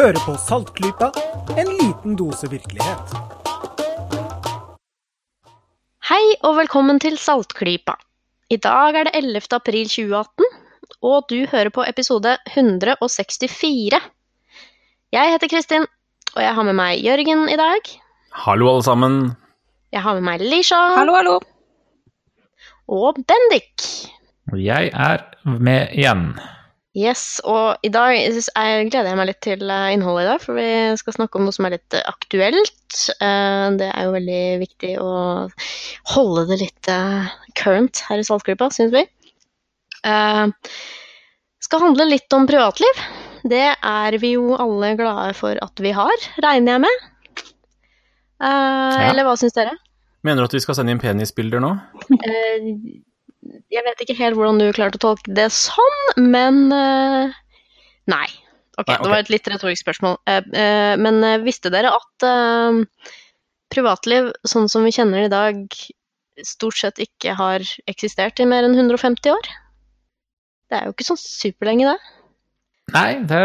Hører på Saltklypa, en liten dose virkelighet. Hei og velkommen til Saltklypa. I dag er det 11. april 2018, og du hører på episode 164. Jeg heter Kristin, og jeg har med meg Jørgen i dag. Hallo, alle sammen. Jeg har med meg Lisha. Hallo, hallo. Og Bendik. Og jeg er med igjen. Yes, og i dag jeg gleder jeg meg litt til eh, innholdet i dag, for vi skal snakke om noe som er litt eh, aktuelt. Eh, Det er jo veldig viktig å holde det litt eh, current her i Saltgruppa, syns vi. Eh, Skal handle litt om privatliv. Det er vi jo alle glade for at vi har, regner jeg med. Eh, Eller hva syns dere? Mener du at vi skal sende inn penisbilder nå? Jeg vet ikke helt hvordan du klarte å tolke det sånn, men uh, nei. Okay, Nei, ok. det var et litt retorisk spørsmål. Uh, uh, men visste dere at privatliv, sånn som vi kjenner det i dag, stort sett ikke har eksistert i mer enn 150 år? Det er jo ikke sånn superlenge, det. Nei, det,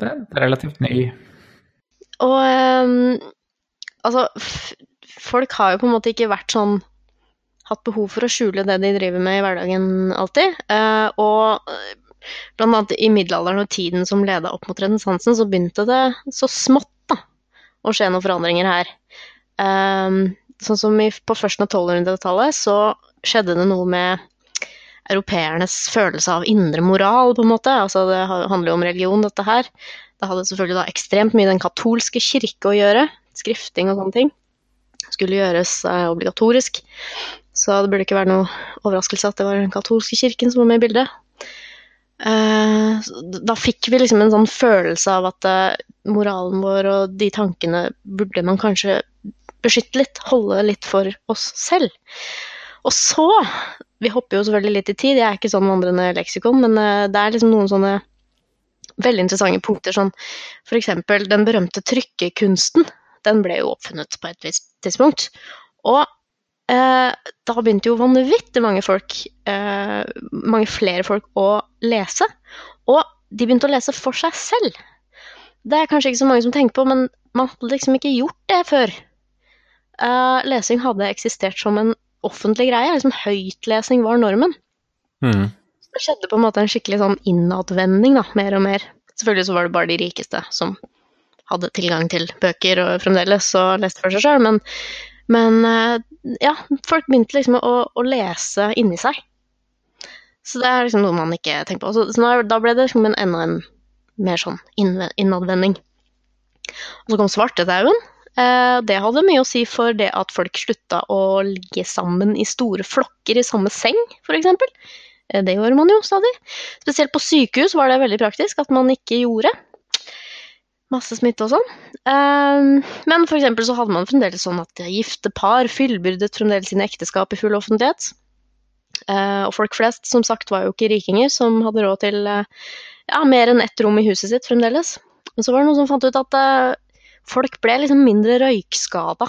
det er relativt ny. Og altså Folk har jo på en måte ikke vært sånn Hatt behov for å skjule det de driver med i hverdagen alltid. Eh, og eh, blant annet i middelalderen og tiden som leda opp mot renessansen, så begynte det så smått da, å skje noen forandringer her. Ehm, sånn som på førsten av 1200-tallet så skjedde det noe med europeernes følelse av indre moral, på en måte. Altså det handler jo om religion, dette her. Det hadde selvfølgelig da ekstremt mye den katolske kirke å gjøre. Skrifting og sånne ting. Skulle gjøres eh, obligatorisk. Så det burde ikke være noe overraskelse at det var den katolske kirken som var med i bildet. Eh, da fikk vi liksom en sånn følelse av at eh, moralen vår og de tankene burde man kanskje beskytte litt, holde litt for oss selv. Og så Vi hopper jo selvfølgelig litt i tid, jeg er ikke sånn vandrende leksikon, men det er liksom noen sånne veldig interessante punkter, sånn eksempel den berømte trykkekunsten. Den ble jo oppfunnet på et visst tidspunkt. Og eh, da begynte jo vanvittig mange folk, eh, mange flere folk, å lese. Og de begynte å lese for seg selv. Det er kanskje ikke så mange som tenker på, men man hadde liksom ikke gjort det før. Eh, lesing hadde eksistert som en offentlig greie. liksom Høytlesing var normen. Mm. Det skjedde på en måte en skikkelig sånn innadvending, da, mer og mer. Selvfølgelig så var det bare de rikeste som hadde tilgang til bøker og fremdeles og leste for seg sjøl, men, men eh, ja, folk begynte liksom å, å lese inni seg. Så det er liksom noe man ikke tenker på. Så, så da ble det liksom en enda en mer sånn innadvending. Og så kom svartedauden. Eh, det hadde mye å si for det at folk slutta å ligge sammen i store flokker i samme seng, f.eks. Eh, Det gjorde man jo stadig. Spesielt på sykehus var det veldig praktisk at man ikke gjorde. Masse smitte og sånn. Eh, Men eksempel så hadde man fremdeles sånn at gifte par fyllbyrdet fremdeles sine ekteskap i full offentlighet. Eh, Og folk flest, som sagt, var jo ikke rikinger som hadde råd til eh, ja, mer enn ett rom i huset sitt fremdeles. Men så var det noen som fant ut at eh, folk ble liksom mindre røykskada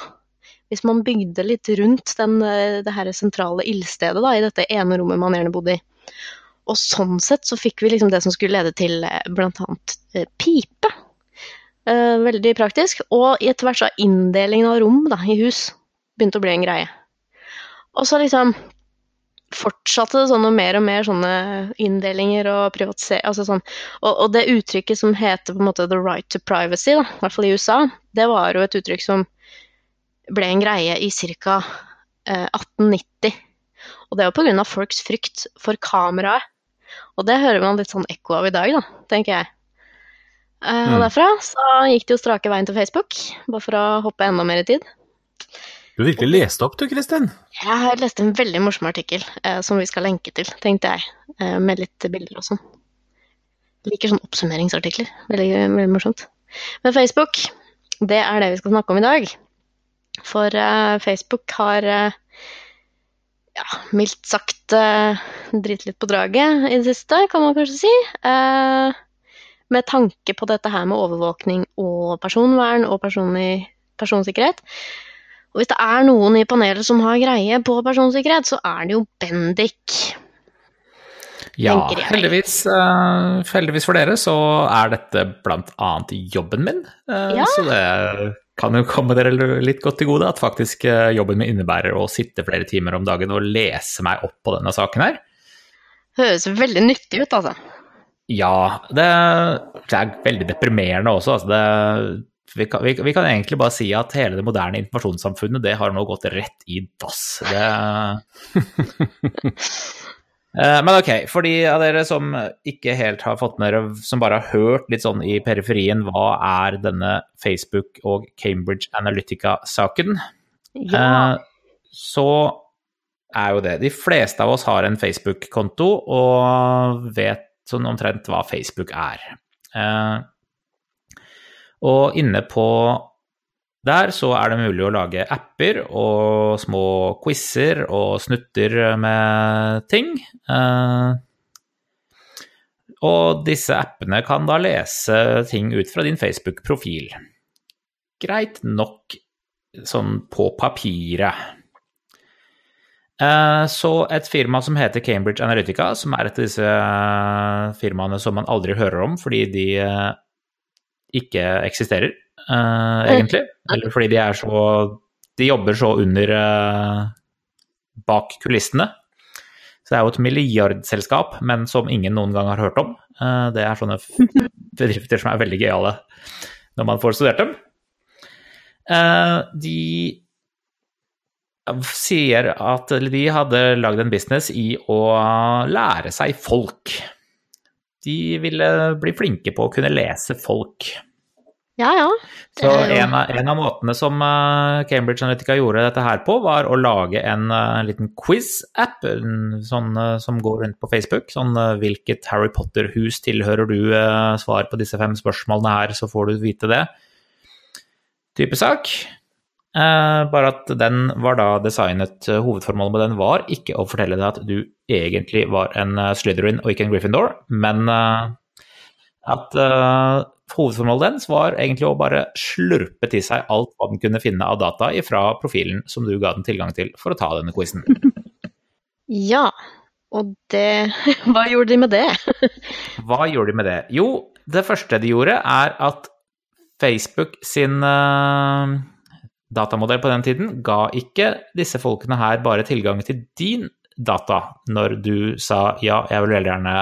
hvis man bygde litt rundt den, det her sentrale ildstedet da, i dette ene rommet man gjerne bodde i. Og sånn sett så fikk vi liksom det som skulle lede til bl.a. pipe. Eh, veldig praktisk. Og etter hvert så har inndelingen av rom da, i hus begynt å bli en greie. Og så liksom fortsatte det sånn mer og mer sånne inndelinger og privatisering altså sånn. og, og det uttrykket som heter på en måte 'the right to privacy', da, i hvert fall i USA, det var jo et uttrykk som ble en greie i ca. Eh, 1890. Og det var pga. folks frykt for kameraet. Og det hører man litt sånn ekko av i dag, da, tenker jeg. Eh, og Mm. derfra så gikk det jo strake veien til Facebook, bare for å hoppe enda mer i tid. Du har virkelig lest opp, du, Kristin. Jeg har lest en veldig morsom artikkel eh, som vi skal lenke til, tenkte jeg, eh, med litt bilder og sånn. Liker sånne oppsummeringsartikler. Veldig, veldig morsomt. Men Facebook, det er det vi skal snakke om i dag. For eh, Facebook har eh, ja, mildt sagt uh, dritt litt på draget i det siste, kan man kanskje si. Eh, med tanke på dette her med overvåkning og personvern og personlig, personsikkerhet. Og hvis det er noen i panelet som har greie på personsikkerhet, så er det jo Bendik. Ja, heldigvis, uh, heldigvis for dere så er dette blant annet jobben min. Uh, Ja. Så det kan jo komme dere litt godt til gode at faktisk uh, jobben min innebærer å sitte flere timer om dagen og lese meg opp på denne saken her. Høres veldig nyttig ut, altså. Ja, det, det er veldig deprimerende også. Altså det, vi, kan, vi, vi kan egentlig bare si at hele det moderne informasjonssamfunnet det har nå gått rett i dass. Det Eh, Men ok, for de av dere som ikke helt har fått med dere, som bare har hørt litt sånn i periferien, hva er denne Facebook og Cambridge Analytica-saken? Ja. Eh, Så er jo det De fleste av oss har en Facebook-konto og vet sånn omtrent hva Facebook er. Eh, Og inne på der så er det mulig å lage apper og små quizer og snutter med ting. Eh, Og disse appene kan da lese ting ut fra din Facebook-profil. Greit nok sånn på papiret. Eh, Så et firma som heter Cambridge Analytica, som er et av disse eh, firmaene som man aldri hører om fordi de eh, ikke eksisterer, eh, egentlig. Eller fordi de er så De jobber så under bak kulissene. Så det er jo et milliardselskap, men som ingen noen gang har hørt om. Det er sånne bedrifter som er veldig gøyale når man får studert dem. De sier at de hadde lagd en business i å lære seg folk. De ville bli flinke på å kunne lese folk. ja, ja. Så en av, en av måtene som eh, Cambridge Analytica gjorde dette her på, var å lage en en liten quiz-app sånn, eh, som går rundt på Facebook. Sånn eh, hvilket Harry Potter-hus tilhører du? eh, Svar på disse fem spørsmålene her, så får du vite det. Type sak. Eh, bare at den var da designet eh, Hovedformålet med den var ikke å fortelle deg at du egentlig var en eh, Slytherin og ikke en Gryffindor, men at hovedformålet dens var egentlig å bare slurpe til seg alt hva den kunne finne av data fra profilen som du ga den tilgang til for å ta denne quizen. ja. Og det Hva gjorde de med det? Hva gjorde de med det? Jo, det første de gjorde, er at Facebook sin datamodell på den tiden ga ikke disse folkene her bare tilgang til din data når du sa ja, jeg vil veldig gjerne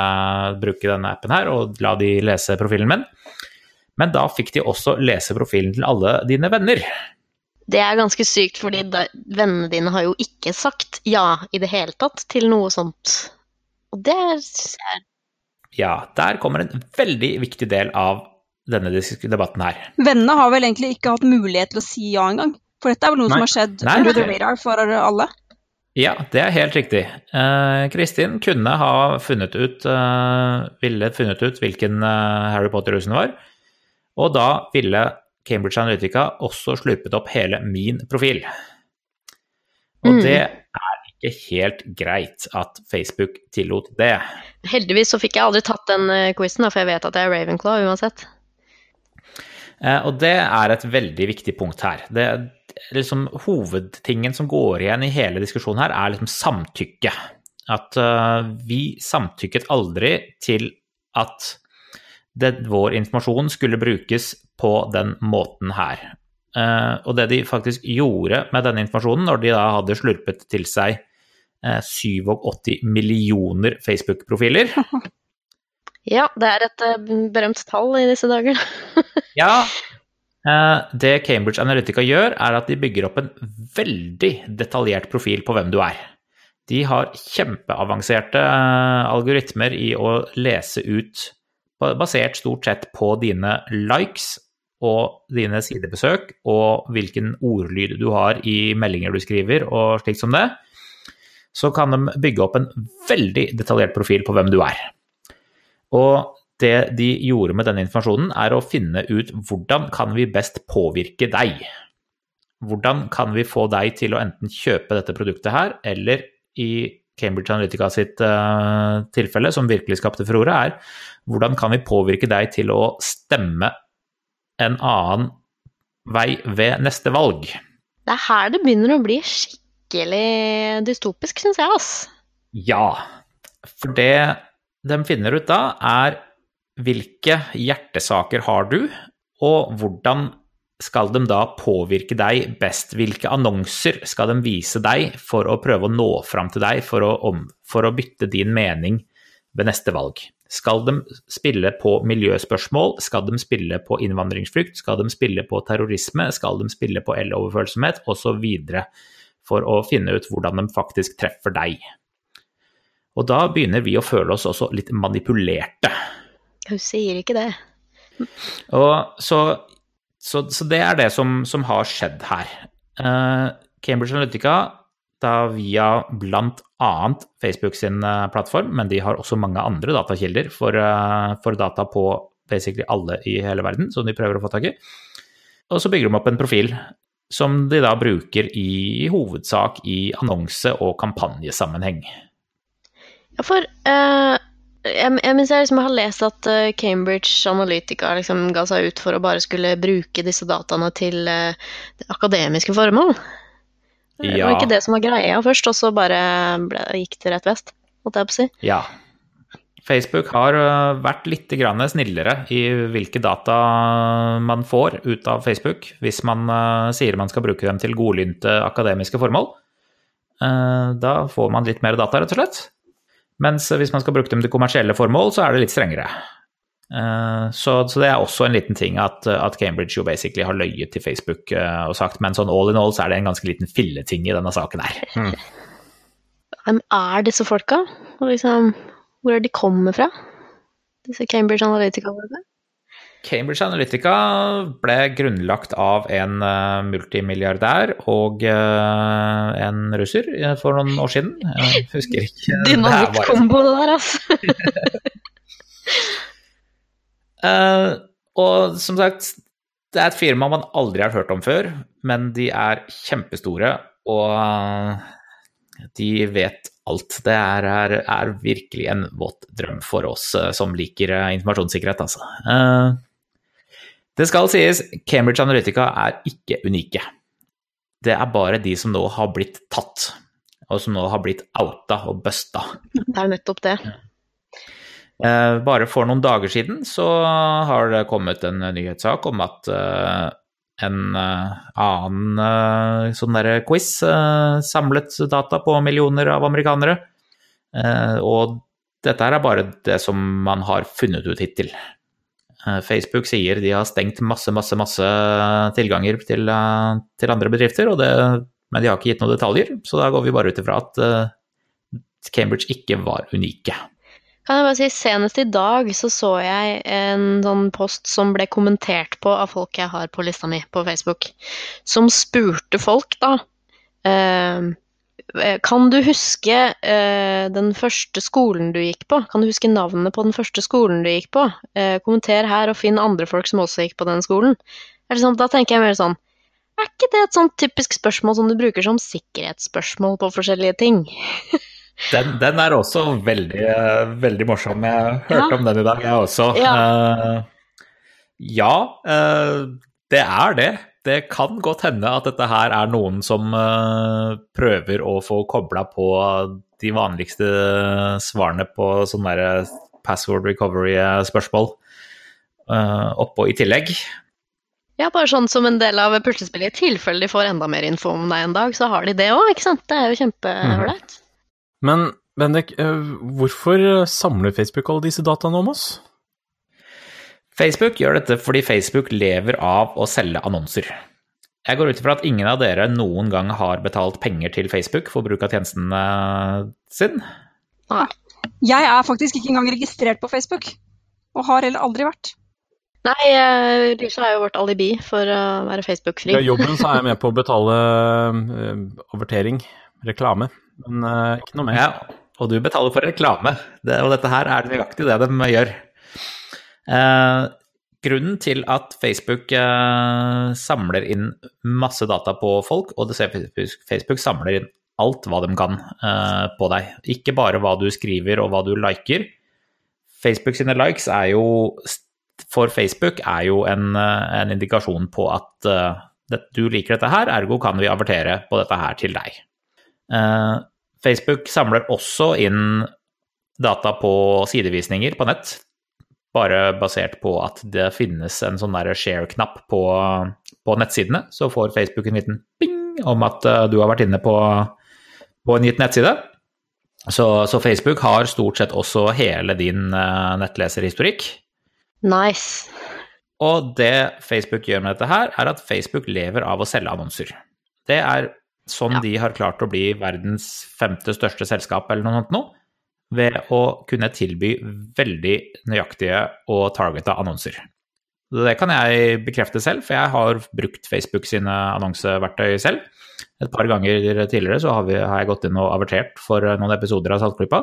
bruke denne appen her, og la de lese profilen min. Men da fikk de også lese profilen til alle dine venner. Det er ganske sykt, fordi da, vennene dine har jo ikke sagt ja i det hele tatt til noe sånt. Og det synes jeg Ja, der kommer en veldig viktig del av denne debatten her. Vennene har vel egentlig ikke hatt mulighet til å si ja engang. For dette er vel noe Nei. som har skjedd Nei, under the radar for alle. Ja, det er helt riktig. Eh, Kristin kunne ha funnet ut eh, Ville funnet ut hvilken eh, Harry Potter-rusen var, og da ville Cambridge Analytica også slurpet opp hele min profil. Og Mm. det er ikke helt greit at Facebook tillot det. Heldigvis så fikk jeg aldri tatt den uh, quizen, for jeg vet at jeg er Ravenclaw uansett. Eh, Og det er et veldig viktig punkt her. Det, liksom, hovedtingen som går igjen i hele diskusjonen her, er liksom samtykke. At uh, vi samtykket aldri til at det, vår informasjon skulle brukes på den måten her. Uh, og det de faktisk gjorde med denne informasjonen, når de da hadde slurpet til seg uh, 87 millioner Facebook-profiler, Ja, det er et eh, berømt tall i disse dager. Ja. eh, Det Cambridge Analytica gjør, er at de bygger opp en veldig detaljert profil på hvem du er. De har kjempeavanserte eh, algoritmer i å lese ut, basert stort sett på dine likes og dine sidebesøk og hvilken ordlyd du har i meldinger du skriver og slikt som det, så kan de bygge opp en veldig detaljert profil på hvem du er. Og det de gjorde med denne informasjonen, er å finne ut hvordan kan vi best påvirke deg. Hvordan kan vi få deg til å enten kjøpe dette produktet her, eller i Cambridge Analytica sitt uh, tilfelle, som virkelig skapte furore, er hvordan kan vi påvirke deg til å stemme en annen vei ved neste valg? Det er her det begynner å bli skikkelig dystopisk, syns jeg, ass. Ja, for det de finner ut da, er hvilke hjertesaker har du, og hvordan skal de da påvirke deg best? Hvilke annonser skal de vise deg for å prøve å nå fram til deg, for å, om, for å bytte din mening ved neste valg? Skal de spille på miljøspørsmål? Skal de spille på innvandringsfrykt? Skal de spille på terrorisme? Skal de spille på el-overfølsomhet? Osv. For å finne ut hvordan de faktisk treffer deg. Og da begynner vi å føle oss også litt manipulerte. Hun sier ikke det. Og så, så, så det er det som, som har skjedd her. Uh, Cambridge Analytica, da via bl.a. Facebook sin eh, plattform, men de har også mange andre datakilder for, uh, for data på basically alle i hele verden, som de prøver å få tak i. Og så bygger de opp en profil som de da bruker i, i hovedsak i annonse- og kampanjesammenheng. Ja, for uh, jeg, jeg, mens jeg liksom har lest at uh, Cambridge Analytica liksom ga seg ut for å bare skulle bruke disse dataene til eh, akademiske formål. Det var ikke det som var greia først, og så bare ble, gikk det rett vest, holdt jeg på å si. Ja. Facebook har vært litt snillere i hvilke data man får ut av Facebook hvis man sier man skal bruke dem til godlynte akademiske formål. Da får man litt mer data, rett og slett. Mens hvis man skal bruke dem til kommersielle formål, så er det litt strengere. Eh, Så, så det er også en liten ting at, at Cambridge jo basically har løyet til Facebook eh, og sagt, men sånn all in all så er det en ganske liten filleting i denne saken her. Hvem er disse folka? Og liksom, hvor er de kommer fra? Disse Cambridge Analytica-folka? Cambridge Analytica ble grunnlagt av en eh, multimilliardær og eh, en russer eh, for noen år siden. Jeg husker ikke. Er det der, altså. uh, og som sagt, det er et firma man aldri har hørt om før, men de er kjempestore, og de vet alt. Det er, er, er virkelig en våt drøm for oss som liker informasjonssikkerhet, altså. Eh, det skal sies, Cambridge Analytica er ikke unike. Det er bare de som nå har blitt tatt, og som nå har blitt outa og busta. Det er nettopp det. Eh, Bare for noen dager siden så har det kommet en nyhetssak om at eh, en eh, annen sånn derre quiz samlet data på millioner av amerikanere. Og dette er bare det som man har funnet ut hittil. Eh, Facebook sier de har stengt masse, masse, masse tilganger til, eh, til andre bedrifter, det, men de har ikke gitt noen detaljer, så da går vi bare ut ifra at eh, Cambridge ikke var unike. Kan jeg bare si, Senest i dag så så jeg en sånn post som ble kommentert på av folk jeg har på lista mi på Facebook, som spurte folk, da eh, Kan du huske eh, den første skolen du gikk på? Kan du huske navnet på den første skolen du gikk på? Eh, kommenter her og finn andre folk som også gikk på den skolen. Sånn, da tenker jeg mer sånn Er ikke det et sånn typisk spørsmål som du bruker som sikkerhetsspørsmål på forskjellige ting? Den, den er også veldig, eh, veldig morsom. Jeg hørte Ja. om den i dag, jeg også. Ja. uh, ja, uh, det er det. Det kan godt hende at dette her er noen som eh, prøver å få kobla på de vanligste svarene på sånne der password recovery-spørsmål eh, oppå i tillegg. Ja, bare sånn som en del av puslespillet. I tilfelle de får enda mer info om deg en dag, så har de det òg, ikke sant? Det er jo kjempeålreit. Men Bendik, eh, hvorfor samler Facebook alle disse dataene om oss? Facebook gjør dette fordi Facebook lever av å selge annonser. Jeg går ut ifra at ingen av dere noen gang har betalt penger til Facebook for bruk av tjenesten sin? sin. Jeg er faktisk ikke engang registrert på Facebook, og har heller aldri vært. Nei, eh, Lisa er jo vårt alibi for å være Facebook-fri. Fra jobben så er jeg med på å betale overtering, avertering, reklame, men eh, ikke noe mer. Ja, og du betaler for reklame, det, og dette her er nøyaktig det de gjør. Eh, grunnen til at Facebook eh, samler inn masse data på folk, og det ser Facebook, samler inn alt hva de kan eh, på deg, ikke bare hva du skriver og hva du liker. Facebook sine likes er jo for Facebook er jo en, en indikasjon på at uh, du liker dette her, ergo kan vi avertere på dette her til deg. Uh, Facebook samler også inn data på sidevisninger på nett. Bare basert på at det finnes en sånn share-knapp på, på nettsidene. Så får Facebook en liten ping om at eh, du har vært inne på, på en gitt nettside. Så, så, Facebook har stort sett også hele din uh, nettleserhistorikk. Nice. Og det Facebook gjør med dette her, er at Facebook lever av å selge annonser. Det er sånn ja. de har klart å bli verdens femte største selskap eller noe sånt nå, ved å kunne tilby veldig nøyaktige og targeta annonser. Det kan jeg bekrefte selv, for jeg har brukt Facebook sine annonseverktøy selv. Et par ganger tidligere så har, vi, har jeg gått inn og avertert for noen episoder av Saltklypa.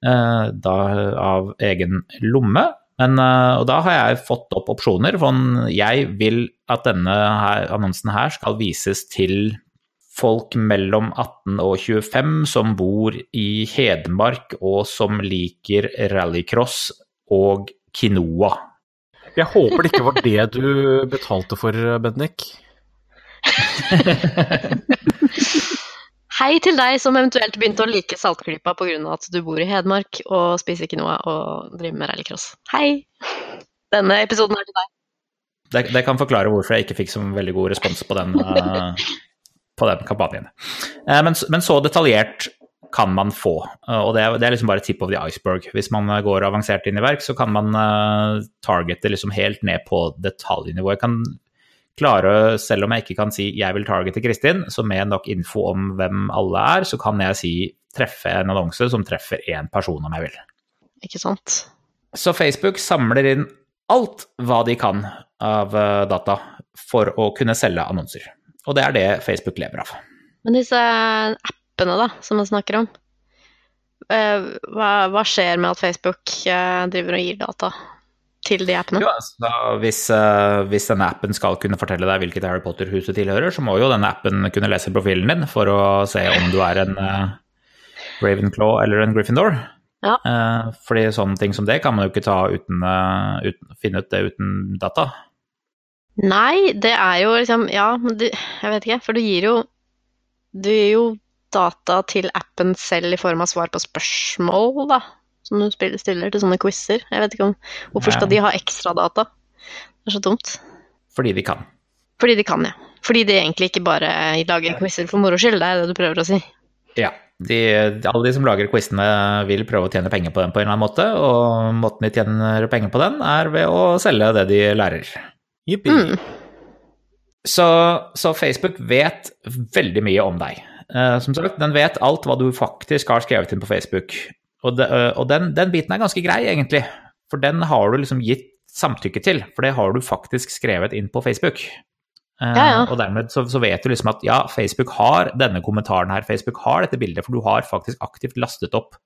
Eh, da av egen lomme. Men, eh, og da har jeg fått opp opsjoner. For jeg vil at denne her, annonsen her skal vises til folk mellom 18 og 25 som bor i Hedmark og som liker rallycross og quinoa. Jeg håper det ikke var det du betalte for, Bednik. Hei til deg som eventuelt begynte å like Saltklypa pga. at du bor i Hedmark og spiser quinoa og driver med rallycross. Hei! Denne episoden er til deg. Det, det, kan forklare hvorfor jeg ikke fikk så veldig god respons på den, uh, på den kampanjen. Uh, men, men, så detaljert kan man få, uh, og det er, det er, liksom bare tip of the iceberg. Hvis man går avansert inn i verk, så kan man targete liksom helt ned på detaljnivå. Jeg kan klare, selv om jeg ikke kan si jeg vil targete Kristin, så med nok info om hvem alle er, så kan jeg si treffe en annonse som treffer én person om jeg vil. Ikke sant. Så Facebook samler inn alt hva de kan av eh, data for å kunne selge annonser. Og det er det Facebook lever av. Men disse appene da, som man snakker om, eh, hva, hva skjer med at Facebook eh, driver og gir data til de appene? Jo, altså, hvis, uh, hvis, denne appen skal kunne fortelle deg hvilket Harry Potter-huset tilhører, så må jo denne appen kunne lese profilen din for å se om du er en Ravenclaw eller en Gryffindor. Ja. Fordi sånne ting som det kan man jo ikke ta uten, uten finne ut det uten data. Nei, det er jo liksom Ja, men du, jeg vet ikke, for du gir jo Du gir jo data til appen selv i form av svar på spørsmål, da som du stiller til sånne quizer. Jeg vet ikke om Hvorfor skal de ha ekstra data? Det er så dumt. Fordi de kan. Fordi de kan, ja. Fordi de egentlig ikke bare lager quizer for moro skyld, det er det du prøver å si. Ja. De, alle de som lager quizene vil prøve å tjene penger på den på en eller annen måte, og måten de tjener penger på den, er ved å selge det de lærer. Jippi. Mm. Så, så, Facebook vet veldig mye om deg. Uh, som sagt, den vet alt hva du faktisk har skrevet inn på Facebook. Og, det, og den, den, biten er ganske grei, egentlig. For den har du liksom gitt samtykke til, for det har du faktisk skrevet inn på Facebook. Ja, ja. Uh, og dermed så, så, vet du liksom at ja, Facebook har denne kommentaren her, Facebook har dette bildet, for du har faktisk aktivt lastet opp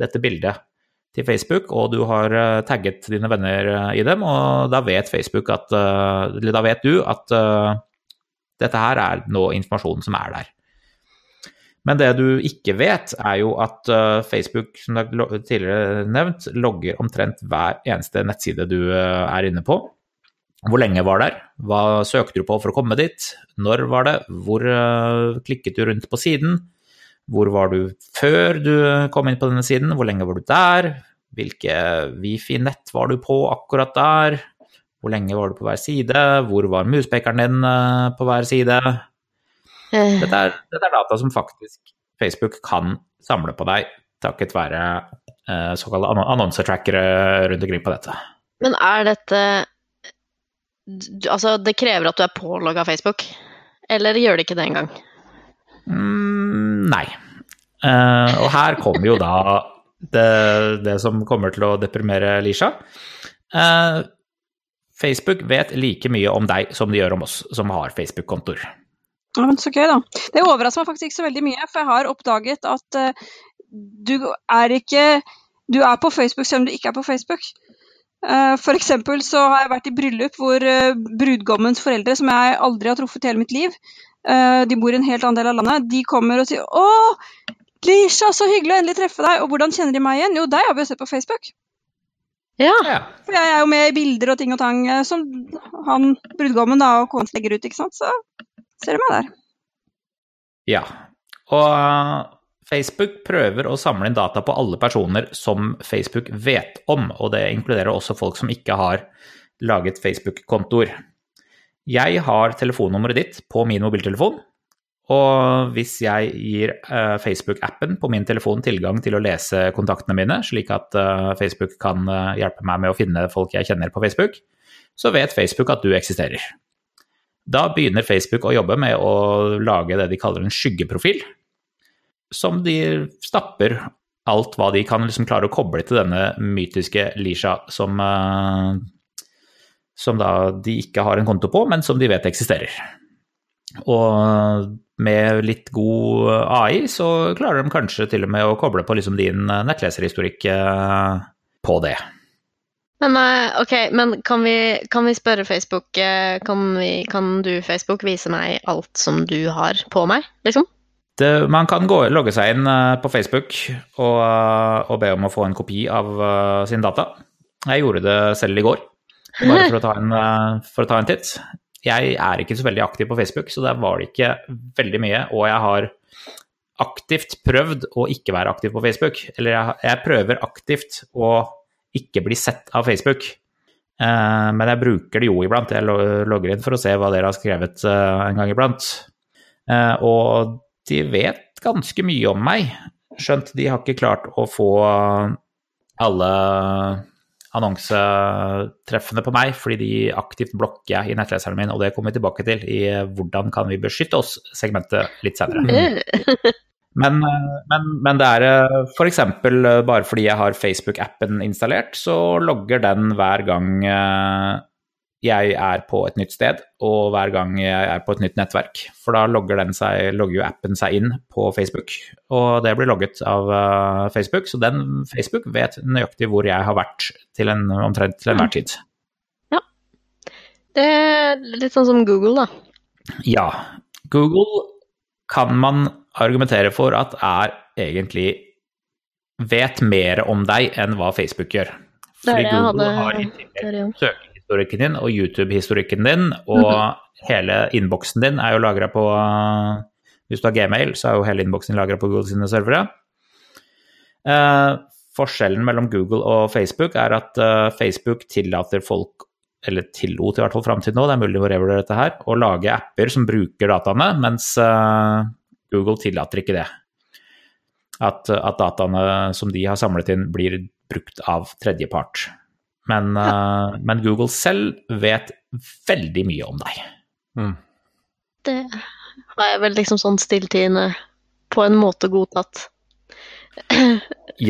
dette bildet til Facebook, og du har uh, tagget dine venner uh, i dem, og da vet Facebook at Eller da vet du at dette her er nå informasjonen som er der. Men det du ikke vet, er jo at Facebook, som det er tidligere nevnt, logger omtrent hver eneste nettside du er inne på. Hvor lenge var der? Hva søkte du på for å komme dit? Når var det? Hvor klikket du rundt på siden? Hvor var du før du kom inn på denne siden? Hvor lenge var du der? Hvilke wifi-nett var du på akkurat der? Hvor lenge var du på hver side? Hvor var muspekeren din på hver side? Eh. Dette er, dette er, data som faktisk Facebook kan samle på deg takket være eh, såkalte annonsetrackere rundt omkring på dette. Men er dette Altså, det krever at du er pålogga Facebook, eller gjør det ikke det engang? Mm, nei. Uh, og her kommer jo da det, det, som kommer til å deprimere Lisha. Uh, Facebook vet like mye om deg som de gjør om oss som har Facebook-kontoer. Ja, Så gøy, da. Det overrasker meg faktisk ikke så veldig mye, for jeg har oppdaget at uh, du er ikke Du er på Facebook selv om du ikke er på Facebook. Uh, for eksempel så har jeg vært i bryllup hvor brudgommens foreldre, som jeg aldri har truffet i hele mitt liv, de bor i en helt annen del av landet, de kommer og sier 'Å, Lisha, så hyggelig å endelig treffe deg'. Og hvordan kjenner de meg igjen? Jo, deg har vi jo sett på Facebook. Ja. For jeg er jo med i bilder og ting og tang som han brudgommen da, og kona legger ut, ikke sant. Så ser du meg der. Ja. Og Facebook prøver å samle inn data på alle personer som Facebook vet om, og det inkluderer også folk som ikke har laget Facebook-kontoer. Jeg har telefonnummeret ditt på min mobiltelefon, og hvis jeg gir uh, Facebook-appen på min telefon tilgang til å lese kontaktene mine, slik at uh, Facebook kan uh, hjelpe meg med å finne folk jeg kjenner på Facebook, så vet Facebook at du eksisterer. Da begynner Facebook å jobbe med å lage det de kaller en skyggeprofil, som de stapper alt hva de kan liksom klare å koble til denne mytiske Lisha, som, som da de ikke har en konto på, men som de vet eksisterer. Og med litt god AI så klarer de kanskje til og med å koble på liksom din nettleserhistorikk eh, på det. Men eh, ok, men kan vi, kan vi spørre Facebook eh, kan, vi, kan, du, Facebook, vise meg alt som du har på meg, liksom? Det, man kan gå, logge seg inn på Facebook og, og, be om å få en kopi av sin data. Jeg gjorde det selv i går, bare for å ta en, uh, for å ta en titt. Jeg er ikke så veldig aktiv på Facebook, så der var det ikke veldig mye. Og jeg har aktivt prøvd å ikke være aktiv på Facebook. Eller jeg, jeg prøver aktivt å ikke bli sett av Facebook. Eh, men jeg bruker det jo iblant. Jeg logger inn for å se hva dere har skrevet eh, en gang iblant. Eh, og de vet ganske mye om meg, skjønt de har ikke klart å få alle annonsetreffene på meg fordi de aktivt blokker jeg i nettleseren min, og det kommer vi tilbake til i hvordan kan vi beskytte oss-segmentet litt senere. Mm. Men, men, men, det er f.eks. For bare fordi jeg har Facebook-appen installert, så logger den hver gang eh, jeg er på et nytt sted, og hver gang jeg er på et nytt nettverk. For da logger, seg, logger, jo appen seg inn på Facebook, og det blir logget av uh, Facebook. Så den Facebook vet nøyaktig hvor jeg har vært til en, omtrent til enhver tid. Ja. Det er litt sånn som Google, da. Ja. Google kan man argumentere for at er egentlig vet mer om deg enn hva Facebook gjør. Fordi Google har i tillegg historikken din og YouTube-historikken din, og mm -hmm. hele innboksen din er jo lagra på Hvis du har Gmail, så er jo hele innboksen lagra på Google sine servere. Uh, forskjellen mellom Google og Facebook er at uh, Facebook tillater folk eller tillot i hvert fall fram til nå, det er mulig å revurdere dette her, å lage apper som bruker dataene, mens uh, Google tillater ikke det. At, at, dataene som de har samlet inn, blir brukt av tredjepart. Men, ja. uh, men, Google selv vet veldig mye om deg. Mm. Det har jeg vel liksom sånn stilltiende på en måte godtatt.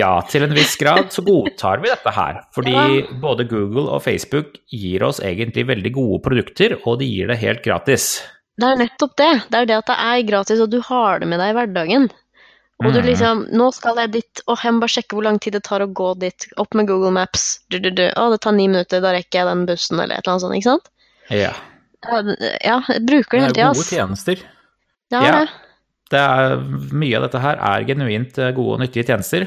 ja, til en viss grad så godtar vi dette her. Fordi ja. både Google og Facebook gir oss egentlig veldig gode produkter, og de gir det helt gratis. Det er nettopp det. Det er det at det er gratis, og du har det med deg i hverdagen. Og du mm. liksom Nå skal jeg dit, og jeg må bare sjekke hvor lang tid det tar å gå dit. Opp med Google Maps. Du, du, du. Å, det tar ni minutter, da rekker jeg den bussen, eller et eller annet sånt, ikke sant? Ja. Ja, jeg bruker det hele tida. Det er gode tjenester. Ja, ja. Det. det er, mye av dette her er genuint eh, gode og nyttige tjenester.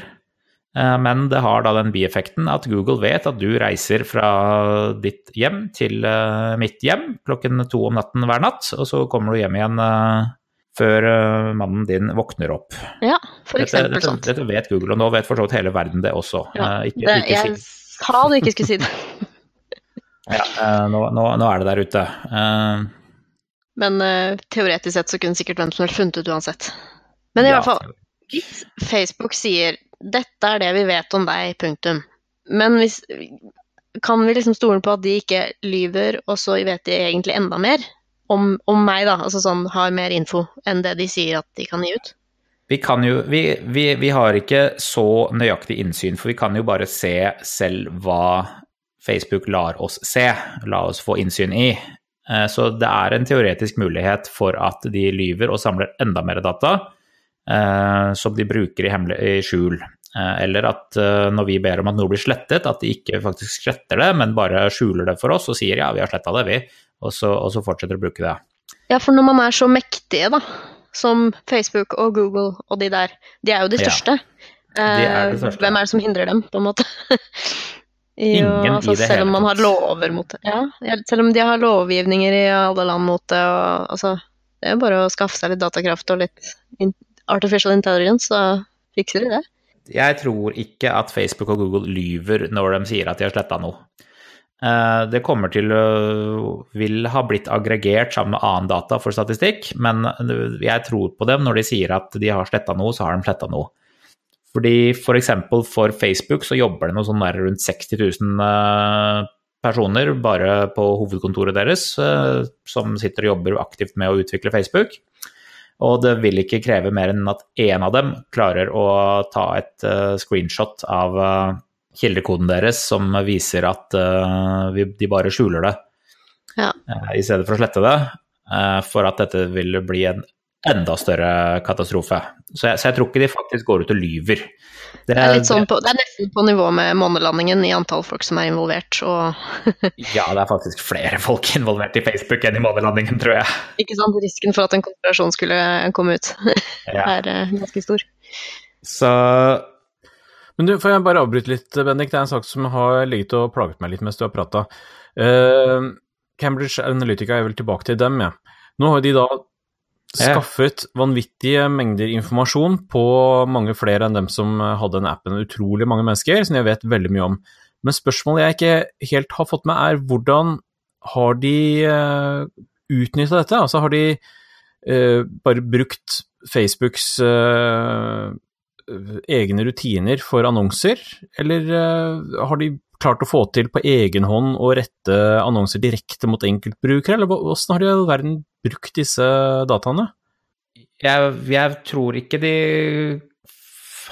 Eh, men det har da den bieffekten at Google vet at du reiser fra ditt hjem til eh, mitt hjem klokken to om natten hver natt, og så kommer du hjem igjen før uh, mannen din våkner opp. Ja, for eksempel dette, dette, sånt. Dette vet Google, og nå vet for så vidt hele verden det også. Ja, uh, ikke, det, ikke jeg si. sa du ikke skulle si det. ja, uh, nå, nå, nå, er det der ute. Men teoretisk sett så kunne sikkert hvem som helst funnet ut uansett. Men i ja. hvert fall, Facebook sier 'dette er det vi vet om deg', punktum. Men hvis kan vi liksom stole på at de ikke lyver, og så vet de egentlig enda mer? Om, om, meg, da, altså sånn har mer info enn det de sier at de kan gi ut? Vi kan jo vi, vi, vi, har ikke så nøyaktig innsyn, for vi kan jo bare se selv hva Facebook lar oss se, la oss få innsyn i. Eh, så det er en teoretisk mulighet for at de lyver og samler enda mer data eh, som de bruker i, hemmelig, i skjul. Eh, eller at når vi ber om at noe blir slettet, at de ikke faktisk sletter det, men bare skjuler det for oss og sier ja, vi har sletta det, vi og så, og så fortsetter å bruke det. Ja, for når man er så mektige, da, som Facebook og Google og de der, de er jo de største. Ja, de er de største. Hvem er det som hindrer dem, på en måte? jo, Ingen altså, selv om man har lover mot det. Ja, selv om de har lovgivninger i alle land mot det, og altså Det er jo bare å skaffe seg litt datakraft og litt artificial intelligence, så fikser de det. Jeg tror ikke at Facebook og Google lyver når de sier at de har sletta noe. Eh, Det kommer til å vil ha blitt aggregert sammen med annen data for statistikk, men jeg tror på dem når de sier at de har sletta noe, så har de sletta noe. Fordi f.eks. For, for Facebook så jobber det noe sånn der rundt 60 000 eh, personer bare på hovedkontoret deres eh, som sitter og jobber aktivt med å utvikle Facebook. Og det vil ikke kreve mer enn at én av dem klarer å ta et eh, screenshot av eh, kildekoden deres som viser at eh, vi, de bare skjuler det Ja. eh, i stedet for å slette det, eh, for at dette vil bli en enda større katastrofe. Så jeg, så jeg tror ikke de faktisk går ut og lyver. Det er, litt sånn på, det er nesten på nivå med månelandingen i antall folk som er involvert. Og Ja, det er faktisk flere folk involvert i Facebook enn i månelandingen, tror jeg. ikke sant, risken for at en konspirasjon skulle komme ut, Ja. er eh, ganske stor. Så Men du, får jeg bare avbryte litt, Bendik? Det er en sak som har ligget og plaget meg litt mens du har prata. Cambridge Analytica er vel tilbake til dem, ja. Nå har de da skaffet vanvittige mengder informasjon på mange flere enn dem som hadde den appen. Utrolig mange mennesker, som jeg vet veldig mye om. Men spørsmålet jeg ikke helt har fått med, er hvordan har de uh, utnytta dette? Altså har de uh, bare brukt Facebooks eh, egne rutiner for annonser, eller eh, har de klart å få til på egen hånd å rette annonser direkte mot enkeltbrukere, eller hvordan har de i verden brukt disse dataene? jeg, jeg tror ikke de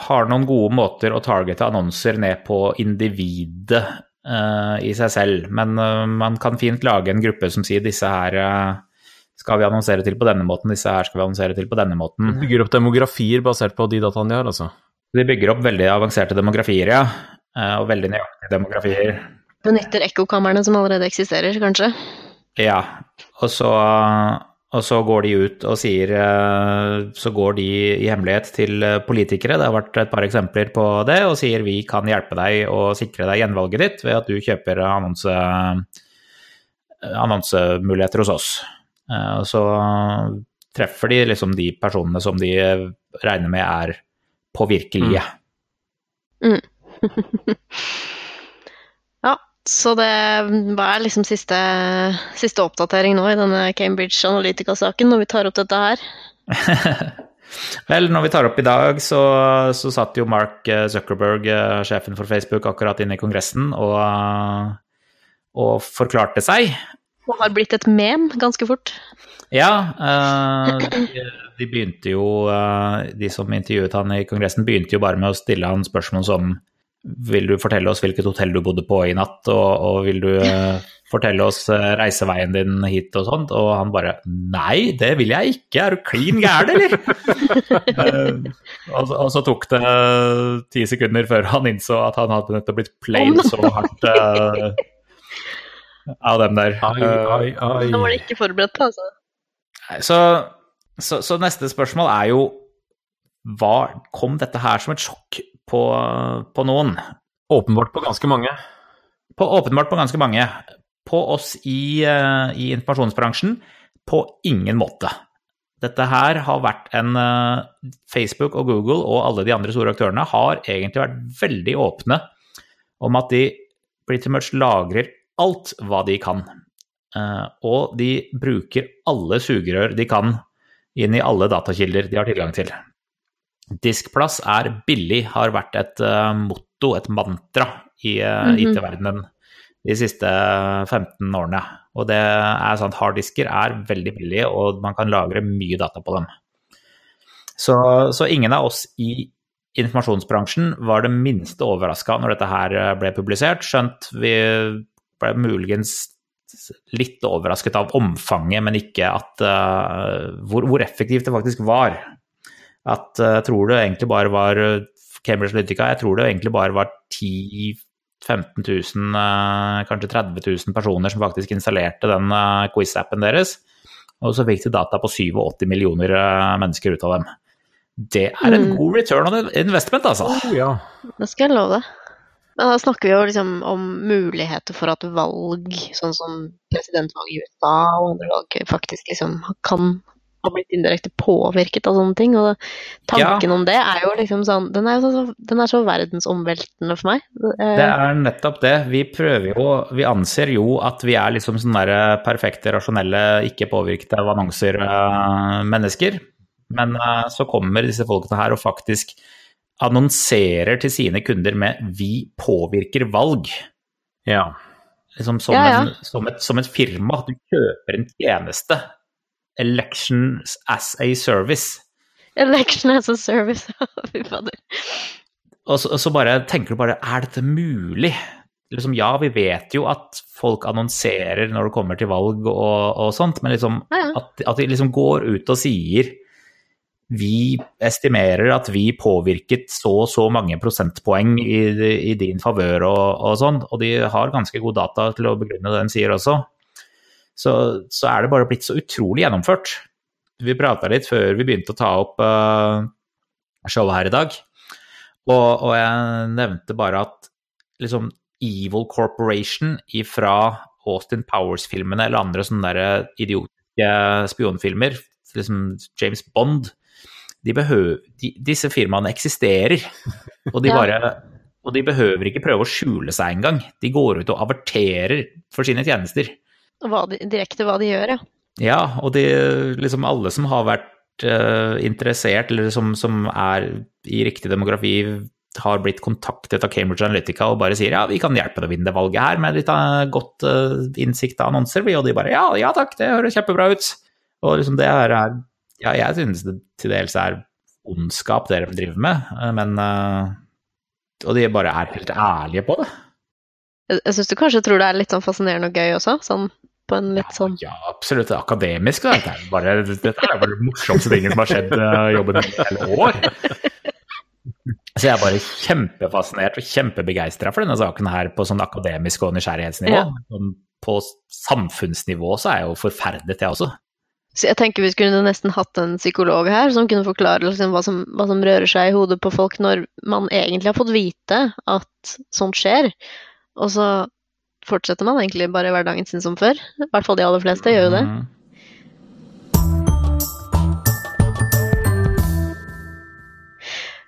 har noen gode måter å targete annonser ned på individet uh, i seg selv, men uh, man kan fint lage en gruppe som sier disse her eh, skal vi annonsere til på denne måten, disse her skal vi annonsere til på denne måten. De Bygger opp demografier basert på de dataene de har, altså. De bygger opp veldig avanserte demografier, ja, eh, og veldig nøyaktige demografier. Benytter ekkokamrene som allerede eksisterer, kanskje. Ja, og så, og så går de ut og sier eh, Så går de i hemmelighet til politikere, det har vært et par eksempler på det, og sier vi kan hjelpe deg å sikre deg gjenvalget ditt ved at du kjøper annonse, annonsemuligheter hos oss. Eh, Og så treffer de liksom de personene som de regner med er påvirkelige. Ja, så det hva er liksom siste, siste oppdatering nå i denne Cambridge Analytica-saken, når vi tar opp dette her? Vel, når vi tar opp i dag, så, så satt jo Mark eh, Zuckerberg, eh, sjefen for Facebook, akkurat inne i Kongressen og, og forklarte seg. Og har blitt et mem ganske fort. Ja, eh, de, begynte jo eh, De som intervjuet han i Kongressen, begynte jo bare med å stille han spørsmål som Vil du fortelle oss hvilket hotell du bodde på i natt, og, og vil du eh, fortelle oss reiseveien din hit og sånt? Og han bare Nei, det vil jeg ikke, er du klin gæren, eller? Og, og så tok det ti sekunder før han innså at han hadde nettopp blitt played så hardt av dem der. Ai, Eh, ai, ai. Nå var de ikke forberedt altså. Så, så, så neste spørsmål er jo hva Kom dette her som et sjokk på, på noen? Åpenbart på ganske mange. På, åpenbart på ganske mange. På oss i, eh, i informasjonsbransjen på ingen måte. Dette her har vært en eh, Facebook og Google og alle de andre store aktørene har egentlig vært veldig åpne om at de pretty much lagrer alt hva de kan. Eh, og de bruker alle sugerør de kan inn i alle datakilder de har tilgang til. Diskplass er billig, har vært et eh, motto, et mantra, i eh, Mhm. IT-verdenen de siste 15 årene. Og det er at harddisker er veldig billige, og man kan lagre mye data på dem. Så, så ingen av oss i informasjonsbransjen var det minste overraska når dette her ble publisert, skjønt vi ble muligens litt overrasket av omfanget, men ikke at uh, hvor, hvor effektivt det faktisk var. At eh, jeg tror det egentlig bare var Cambridge Analytica, jeg tror det egentlig bare var 10 15 000, uh, kanskje 30 000 personer som faktisk installerte den quiz-appen deres. Og så fikk de data på 87 millioner mennesker ut av dem. Det er en Mm. god return on investment, altså. Oh, ja. Det skal jeg love deg. Men da snakker vi jo liksom om muligheter for at valg, sånn som presidentvalget i USA og andre valg, faktisk liksom kan ha blitt indirekte påvirket av sånne ting. Og tanken om det er jo liksom sånn Den er, så, den er så verdensomveltende for meg. Eh, Det er nettopp det. Vi prøver jo Vi anser jo at vi er liksom sånne der perfekte, rasjonelle, ikke påvirket av annonser eh. Men eh, så kommer disse folkene her og faktisk annonserer til sine kunder med 'vi påvirker valg'. Ja. Liksom som, Ja, ja. En, som, et, som et firma. Du kjøper en tjeneste. Elections as a service. Election as a service. Fy fader. Og så, og så bare tenker du bare Er dette mulig? Liksom, ja, vi vet jo at folk annonserer når det kommer til valg og, og sånt, men liksom Ja, ja. at, at de liksom går ut og sier vi estimerer at vi påvirket så og så mange prosentpoeng i, i din favør og, og sånn, og de har ganske god data til å begrunne det de sier også. Så, så er det bare blitt så utrolig gjennomført. Vi prata litt før vi begynte å ta opp uh, showet her i dag, og, og jeg nevnte bare at liksom Evil Corporation fra Austin Powers-filmene eller andre sånne der idiotiske spionfilmer, liksom James Bond de behøver, de, Disse firmaene eksisterer, og de bare og de behøver ikke prøve å skjule seg engang. De går ut og averterer for sine tjenester. Hva de, direkte hva de gjør, ja. Ja, og de, liksom alle som har vært uh, interessert, eller som, som er i riktig demografi, har blitt kontaktet av Cambridge Analytica og bare sier ja, vi kan hjelpe deg å vinne det valget her med litt eh, godt eh, innsikt av annonser, og de bare ja, ja takk, det høres kjempebra ut. Og liksom det her er Ja, jeg synes det til dels er ondskap dere driver med, eh, men eh, Og de bare er helt ærlige på det. Jeg, syns du kanskje tror det er litt sånn fascinerende og gøy også, sånn på en litt sånn Ja, absolutt. Det er akademisk. da. Dette er bare, dette er bare det morsomste tingen som har skjedd i jobben min i hele år. Så jeg er bare kjempefascinert og kjempebegeistra for denne saken her på sånn akademisk og nysgjerrighetsnivå. Ja. Sånn På samfunnsnivå så er jeg jo forferdet, jeg også. Så jeg tenker vi skulle nesten hatt en psykolog her som kunne forklare liksom hva, som, hva som rører seg i hodet på folk når man egentlig har fått vite at sånt skjer, og så fortsetter man egentlig bare hverdagen sin som før. I hvert fall de aller fleste gjør jo det. Mm.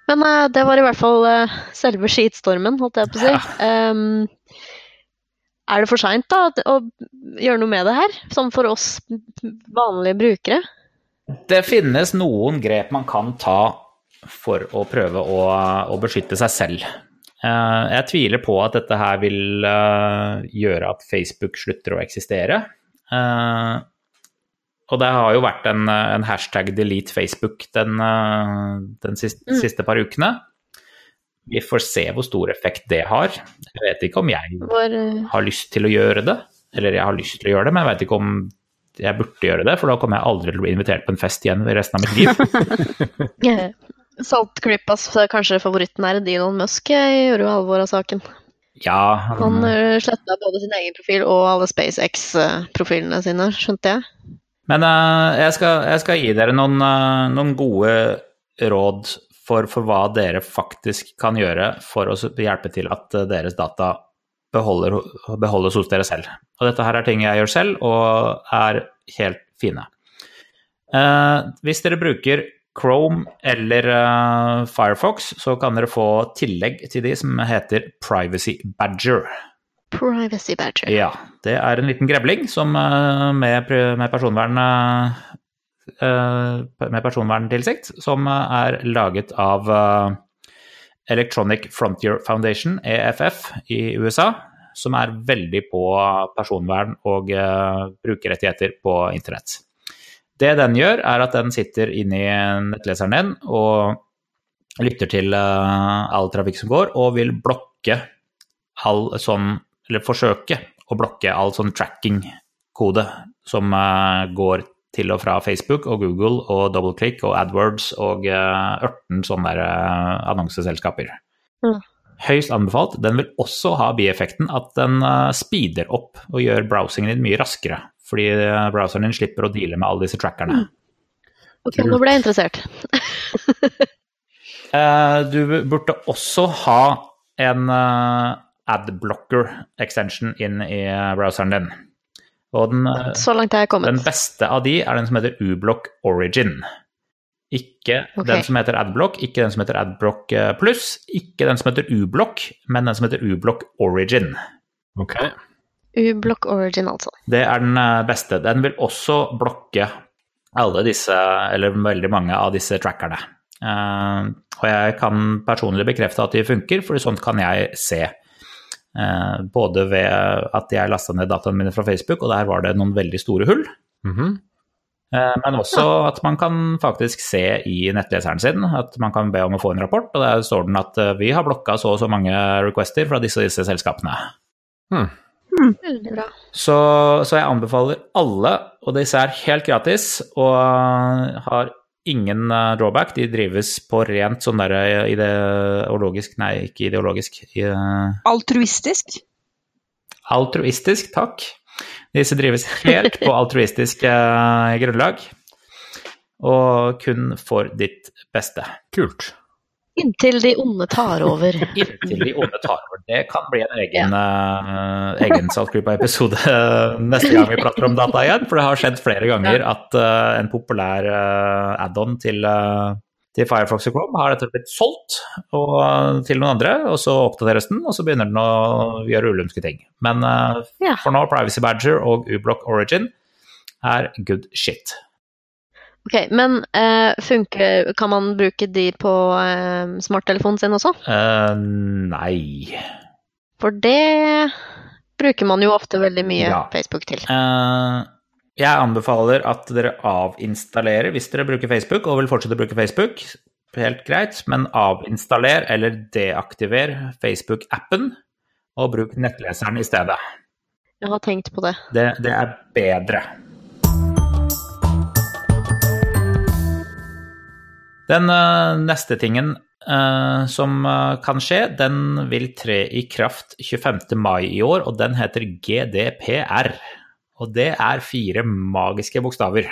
Men uh, det var i hvert fall uh, selve skitstormen, holdt jeg på å si. Ehm, er det for seint å gjøre noe med det her, sånn for oss vanlige brukere? Det finnes noen grep man kan ta for å prøve å, å beskytte seg selv. Eh, Jeg tviler på at dette her vil eh, gjøre at Facebook slutter å eksistere. Eh, Og det har jo vært en, en hashtag delete Facebook den, den siste, Mm. siste par ukene. Vi får se hvor stor effekt det har. Jeg vet ikke om jeg Hvor, eh, har lyst til å gjøre det, eller jeg har lyst til å gjøre det, men jeg vet ikke om jeg burde gjøre det, for da kommer jeg aldri til å bli invitert på en fest igjen i resten av mitt liv. eh, Saltklippas eh, kanskje favoritten er Elon Musk, jeg gjorde jo alvor av saken. Ja, Han uh, sletta både sin egen profil og alle SpaceX-profilene sine, skjønte jeg. men uh, jeg, skal, jeg skal gi dere noen, uh, noen gode råd for, for hva dere faktisk kan gjøre for å hjelpe til at eh, deres data beholder, beholdes hos dere selv. Og dette her er ting jeg gjør selv, og er helt fine. Eh, hvis dere bruker Chrome eller eh, Firefox, så kan dere få tillegg til de som heter Privacy Badger. Privacy badger. Ja, det er en liten grevling som eh, med, med personvern med personverntilsikt, som eh, er laget av eh, Electronic Frontier Foundation, EFF, i USA, som er veldig på personvern og eh, brukerrettigheter på internett. Det den gjør, er at den sitter inni nettleseren din og lytter til eh, all trafikk som går, og vil blokke all sånn Eller forsøke å blokke all sånn tracking-kode som går går til og fra Facebook og Google og DoubleClick og AdWords og uh, ørten sånne der, uh, annonseselskaper. Mm. Høyst anbefalt. Den vil også ha bieffekten at den uh, speeder opp og gjør browsingen din mye raskere. Fordi browseren din slipper å deale med alle disse trackerne. Ok, nå ble jeg interessert. Du burde også ha en adblocker extension inn i browseren din. Og den, Så langt jeg kommet. den beste av de er den som heter Ublock Origin. Ikke okay. den som heter Adblock, ikke den som heter Adblock eh, pluss, ikke den som heter Ublock, men den som heter Ublock Origin. Ok. U-block origin, altså. Det er den eh, beste. Den vil også blokke alle disse, eller veldig mange av disse trackerne. Eh, og jeg kan personlig bekrefte at de funker, for sånt kan jeg se. Eh, både ved at jeg lasta ned dataene mine fra Facebook, og der var det noen veldig store hull. Mhm. Eh, Men også at man kan faktisk se i nettleseren sin at man kan be om å få en rapport, og der står den at eh, vi har blokka så og så mange requester fra disse og disse selskapene. Veldig bra. Så, så jeg anbefaler alle, og disse er helt gratis og har ingen eh, drawback. De drives på rent sånn derre ideologisk Nei, ikke ideologisk. i, eh, Altruistisk. Altruistisk, takk. Disse drives helt på altruistisk eh, grunnlag. Og kun for ditt beste. Kult. Inntil de onde tar over. Inntil de onde tar over. Det kan bli en egen, uh, egen Saltgruppa-episode neste gang vi prater om data igjen. For det har skjedd flere ganger at uh, en populær uh, add-on til, til Firefox og Chrome har dette blitt solgt og, til noen andre, og så oppdateres den, og så begynner den å gjøre ulumske ting. Men Ja. for nå, Privacy Badger og Ublock Origin er good shit. Ok, men eh, funker, kan man bruke de på eh, smarttelefonen sin også? Eh, nei. For det bruker man jo ofte veldig mye Ja. Facebook til. Eh, jeg anbefaler at dere avinstallerer hvis dere bruker Facebook og vil fortsette å bruke Facebook. Helt greit, men avinstaller eller deaktiver Facebook-appen, og bruk nettleseren i stedet. Jeg har tenkt på det. Det, det er bedre. Den eh, neste tingen eh, som eh, kan skje, den vil tre i kraft 25. mai i år, og den heter GDPR. Og det er fire magiske bokstaver.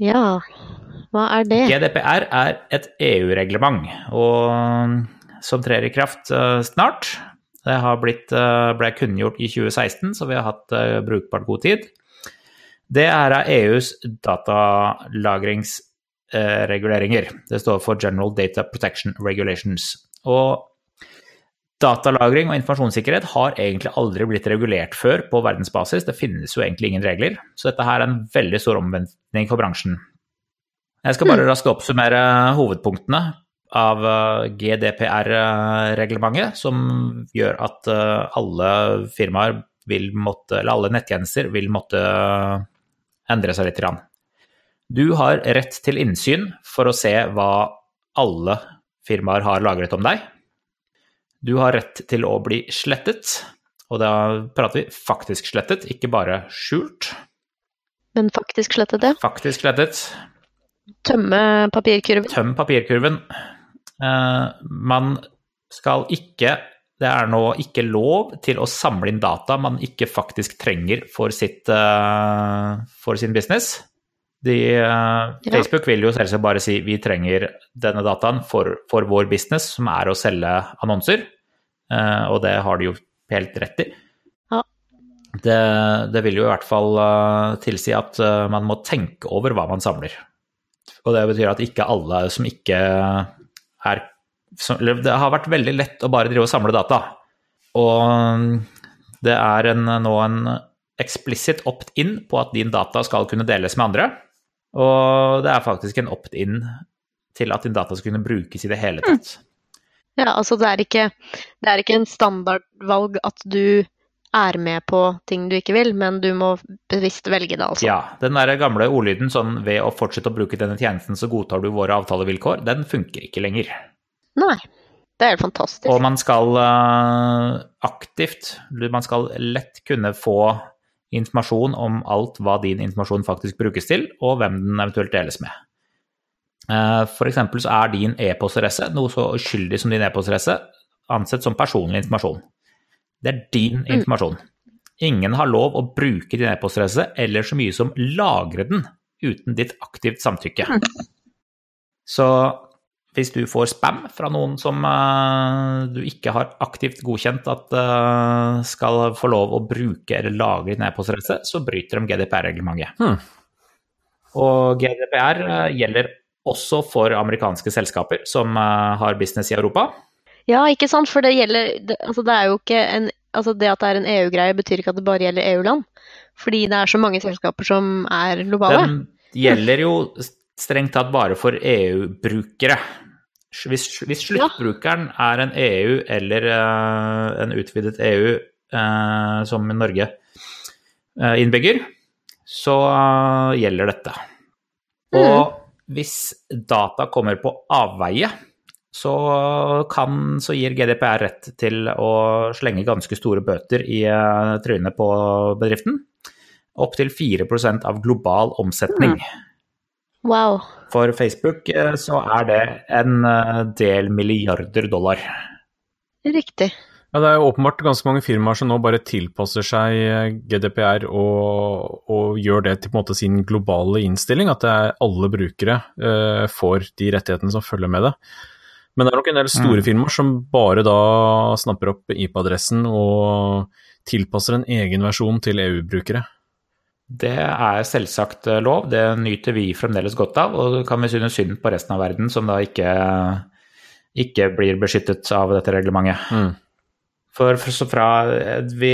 Ja, hva er det? GDPR er et EU-reglement som trer i kraft snart. Det har blitt, ble kunngjort i 2016, så vi har hatt brukbart god tid. Det er av EUs datalagringsreguleringer. Det står for General Data Protection Regulations. Og datalagring og informasjonssikkerhet har egentlig aldri blitt regulert før på verdensbasis. Det finnes jo egentlig ingen regler, så dette her er en veldig stor omvendning for bransjen. Jeg skal bare raskt oppsummere hovedpunktene av eh, GDPR-reglementet, som gjør at eh, alle firmaer vil måtte, eller alle nettjenester vil måtte endre seg litt. grann. Du har rett til innsyn for å se hva alle firmaer har lagret om deg. Du har rett til å bli slettet, og da prater vi faktisk slettet, ikke bare skjult. Men faktisk slettet, ja. Faktisk slettet. Tømme papirkurven. Tøm papirkurven. Eh, man skal ikke Det er nå ikke lov til å samle inn data man ikke faktisk trenger for, sitt, eh, for sin business. De, ja. Facebook vil jo selvsagt bare si vi trenger denne dataen for, for vår business, som er å selge annonser. Eh, og det har de jo helt rett i. Ja. Det, det vil jo i hvert fall eh, tilsi at eh, man må tenke over hva man samler. Og det betyr at ikke alle som ikke er som, Det har vært veldig lett å bare drive og samle data. Og det er en, nå en eksplisitt opt-in på at din data skal kunne deles med andre. Og det er faktisk en opt-in til at din data skal kunne brukes i det hele tatt. Ja, altså det er ikke, det er ikke en standardvalg at du er med på ting du ikke vil, men du må bevisst velge det, altså. Ja, den der gamle ordlyden sånn ved å fortsette å bruke denne tjenesten, så godtar du våre avtalevilkår, den funker ikke lenger. Nei. Det er helt fantastisk. Og man skal eh, aktivt, man skal lett kunne få informasjon om alt hva din informasjon faktisk brukes til, og hvem den eventuelt deles med. F.eks. For eksempel så er din e-postadresse, noe så uskyldig som din e-postadresse, ansett som personlig informasjon. Det er din informasjon. Ingen har lov å bruke din e-postadresse eller så mye som lagre den uten ditt aktivt samtykke. Så hvis du får spam fra noen som uh, du ikke har aktivt godkjent at uh, skal få lov å bruke eller lagre din e-postadresse, så bryter de GDPR-reglementet. Hmm. Og GDPR uh, gjelder også for amerikanske selskaper som har business i Europa. Ja, ikke sant, for det gjelder det, Altså, det er jo ikke en Altså, det at det er en EU-greie, betyr ikke at det bare gjelder EU-land. Fordi det er så mange selskaper som er globale. Den gjelder jo strengt tatt bare for EU-brukere. Hvis, hvis sluttbrukeren er en EU eller uh, en utvidet EU, uh, som Norge uh, innbygger, så gjelder dette. Og mm. hvis data kommer på avveie, så, kan, så gir GDPR rett til å slenge ganske store bøter i trynet på bedriften. Opptil 4% av global omsetning. Mm. Wow. For Facebook eh, så er det en eh, del milliarder dollar. Riktig. Ja, Det er jo åpenbart ganske mange firmaer som nå bare tilpasser seg eh, GDPR og, og gjør det til på en måte sin globale innstilling, at det er alle brukere eh, får de rettighetene som følger med det. Men det er nok en del store mm. firmaer som bare da snapper opp IP-adressen og tilpasser en egen versjon til EU-brukere. Det er selvsagt eh, lov, det nyter vi fremdeles godt av. Og kan vi synes synd på resten av verden som da ikke, ikke blir beskyttet av dette reglementet. Mm. For, fra, vi,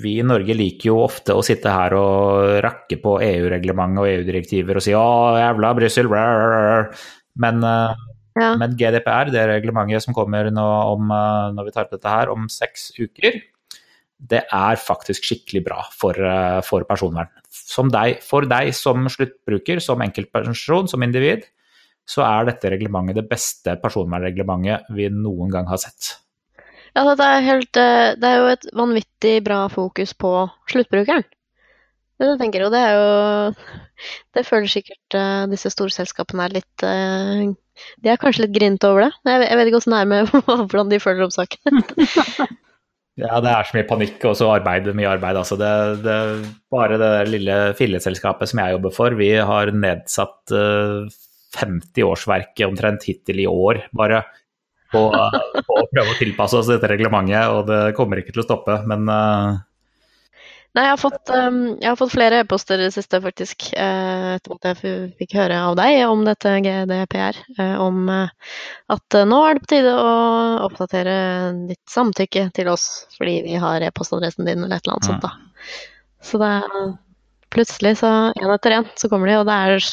vi, i Norge liker jo ofte å sitte her og rakke på EU-reglementet og EU-direktiver og si 'å, jævla Brussel', men, eh, ja. men, GDPR, det reglementet som kommer nå om, eh, når vi tar opp dette her, om seks uker, det er faktisk skikkelig bra for, eh, for personvern. Deg, for deg som sluttbruker, som enkeltperson, som individ, så er dette reglementet det beste personvernreglementet vi noen gang har sett. Ja, det er, helt, eh, det er jo et vanvittig bra fokus på sluttbrukeren. Det tenker jo, det er jo Det føler sikkert uh, disse storselskapene er litt uh, De er kanskje litt grinte over det. Jeg, jeg vet ikke åssen det er med hvordan de føler om saken. Ja, det er så mye panikk og så arbeid, mye arbeid. Altså det, det, bare det lille filleselskapet som jeg jobber for, vi har nedsatt uh, eh, 50 årsverk omtrent hittil i år, bare på, på, å prøve å tilpasse oss dette reglementet. Og det kommer ikke til å stoppe, men uh, Nei, jeg har fått, um, jeg har fått flere e-poster i det siste, faktisk, uh, etter at jeg fikk høre av deg om dette GDPR. Uh, om uh, at nå er det på tide å oppdatere ditt samtykke til oss, fordi vi har e-postadressen din eller et eller annet sånt, da. Så det er plutselig, så én etter én, så kommer de, og det er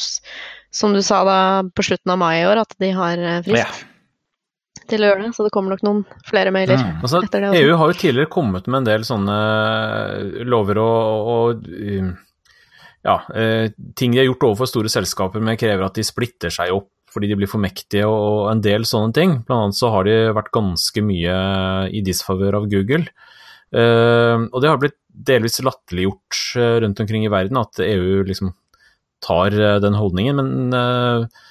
som du sa da på slutten av mai i år, at de har frist. Ja til å gjøre det, så det kommer nok noen flere mailer mm. altså, etter det. Også. EU har jo tidligere kommet med en del sånne eh, lover og, og um, ja, eh, ting de har gjort overfor store selskaper, men krever at de splitter seg opp fordi de blir for mektige og en del sånne ting. Blant annet så har de vært ganske mye i disfavør av Google. Uh, og det har blitt delvis latterliggjort rundt omkring i verden at EU liksom tar den holdningen, men uh,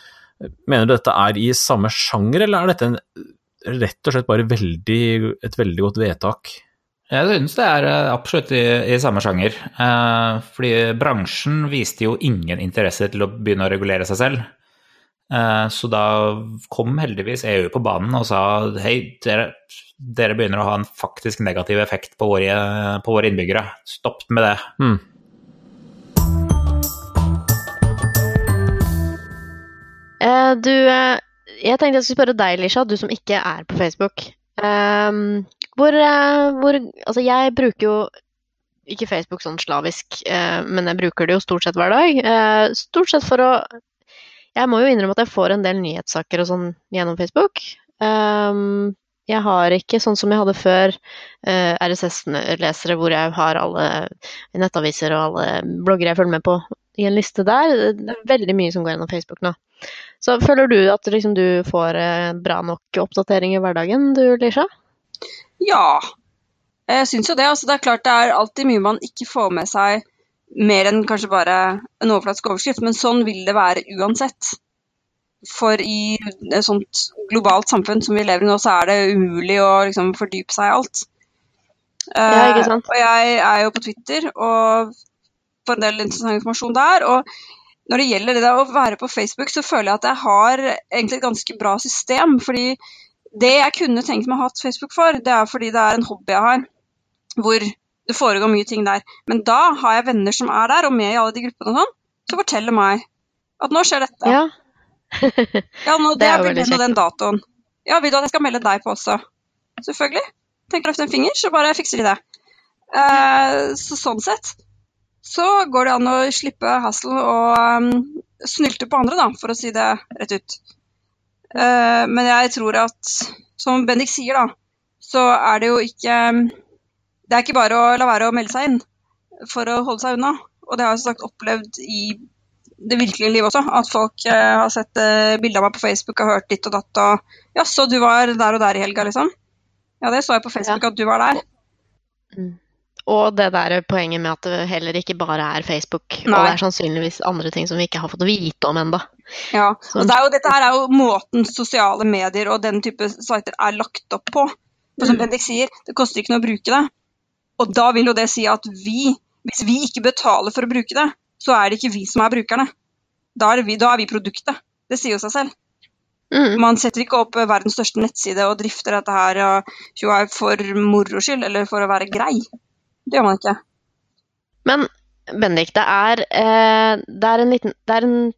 Mener du dette er i samme sjanger, eller er dette en, rett og slett bare veldig, et veldig godt vedtak? Jeg synes det er eh, absolutt i, i samme sjanger. Eh, fordi bransjen viste jo ingen interesse til å begynne å regulere seg selv. Eh, så da kom heldigvis EU på banen og sa hei, dere, dere begynner å ha en faktisk negativ effekt på våre, på våre innbyggere. Stopp med det. Mm. Uh, du, uh, jeg tenkte jeg skulle spørre deg, Lisha, du som ikke er på Facebook. Um, hvor, uh, hvor, Altså, jeg bruker jo ikke Facebook sånn slavisk, men jeg bruker det jo stort sett hver dag. stort sett for å Jeg må jo innrømme at jeg får en del nyhetssaker og sånn gjennom Facebook. Um, jeg har ikke sånn som jeg hadde før, RSS-lesere hvor jeg har alle nettaviser og alle blogger jeg følger med på i en liste der. Det er veldig mye som går gjennom Facebook nå. Så føler du at liksom, du får eh, bra nok oppdatering i hverdagen, du Lisha? Ja, jeg syns jo det. Altså, det er klart det er alltid mye man ikke får med seg mer enn kanskje bare en overflatisk overskrift, men sånn vil det være uansett. For i et sånt globalt samfunn som vi lever i nå, så er det umulig å liksom, fordype seg i alt. Ja, ikke sant? Uh, og jeg er jo på Twitter og får en del interessant informasjon der. og når det gjelder det å være på Facebook, så føler jeg at jeg har egentlig et ganske bra system. Fordi det jeg kunne tenkt meg å ha Facebook for, det er fordi det er en hobby jeg har, hvor det foregår mye ting der. Men da har jeg venner som er der, og med i alle de gruppene og sånn, som forteller meg at nå skjer dette. Ja. Ja, nå, Det det er veldig den og den datoen. Ja, vil du at jeg skal melde deg på også? Selvfølgelig. Tenker løfte en finger, så bare fikser de det. Uh, så sånn sett så går det an å slippe hassel og um, snylte på andre, da, for å si det rett ut. Uh, men jeg tror at, som Bendik sier, da, så er det jo ikke Det er ikke bare å la være å melde seg inn for å holde seg unna. Og det har jeg som sagt opplevd i det virkelige livet også. At folk uh, har sett uh, bilde av meg på Facebook og hørt ditt og datt og Ja, så du var der og der i helga, liksom? Ja, det så jeg på Facebook at du var der. Og det der poenget med at det heller ikke bare er Facebook. Og det er sannsynligvis andre ting som vi ikke har fått vite om ennå. Ja, og det jo, Dette her er jo måten sosiale medier og den type sider er lagt opp på. For som Mm. Bendik sier, det koster ikke noe å bruke det. Og da vil jo det si at vi, hvis vi ikke betaler for å bruke det, så er det ikke vi som er brukerne. Da er vi, da er vi produktet. Det sier jo seg selv. Mm. Man setter ikke opp verdens største nettside og drifter dette her for moro skyld, eller for å være grei. Det gjør man ikke. Men Bendik, det er, eh, det er en liten Det er en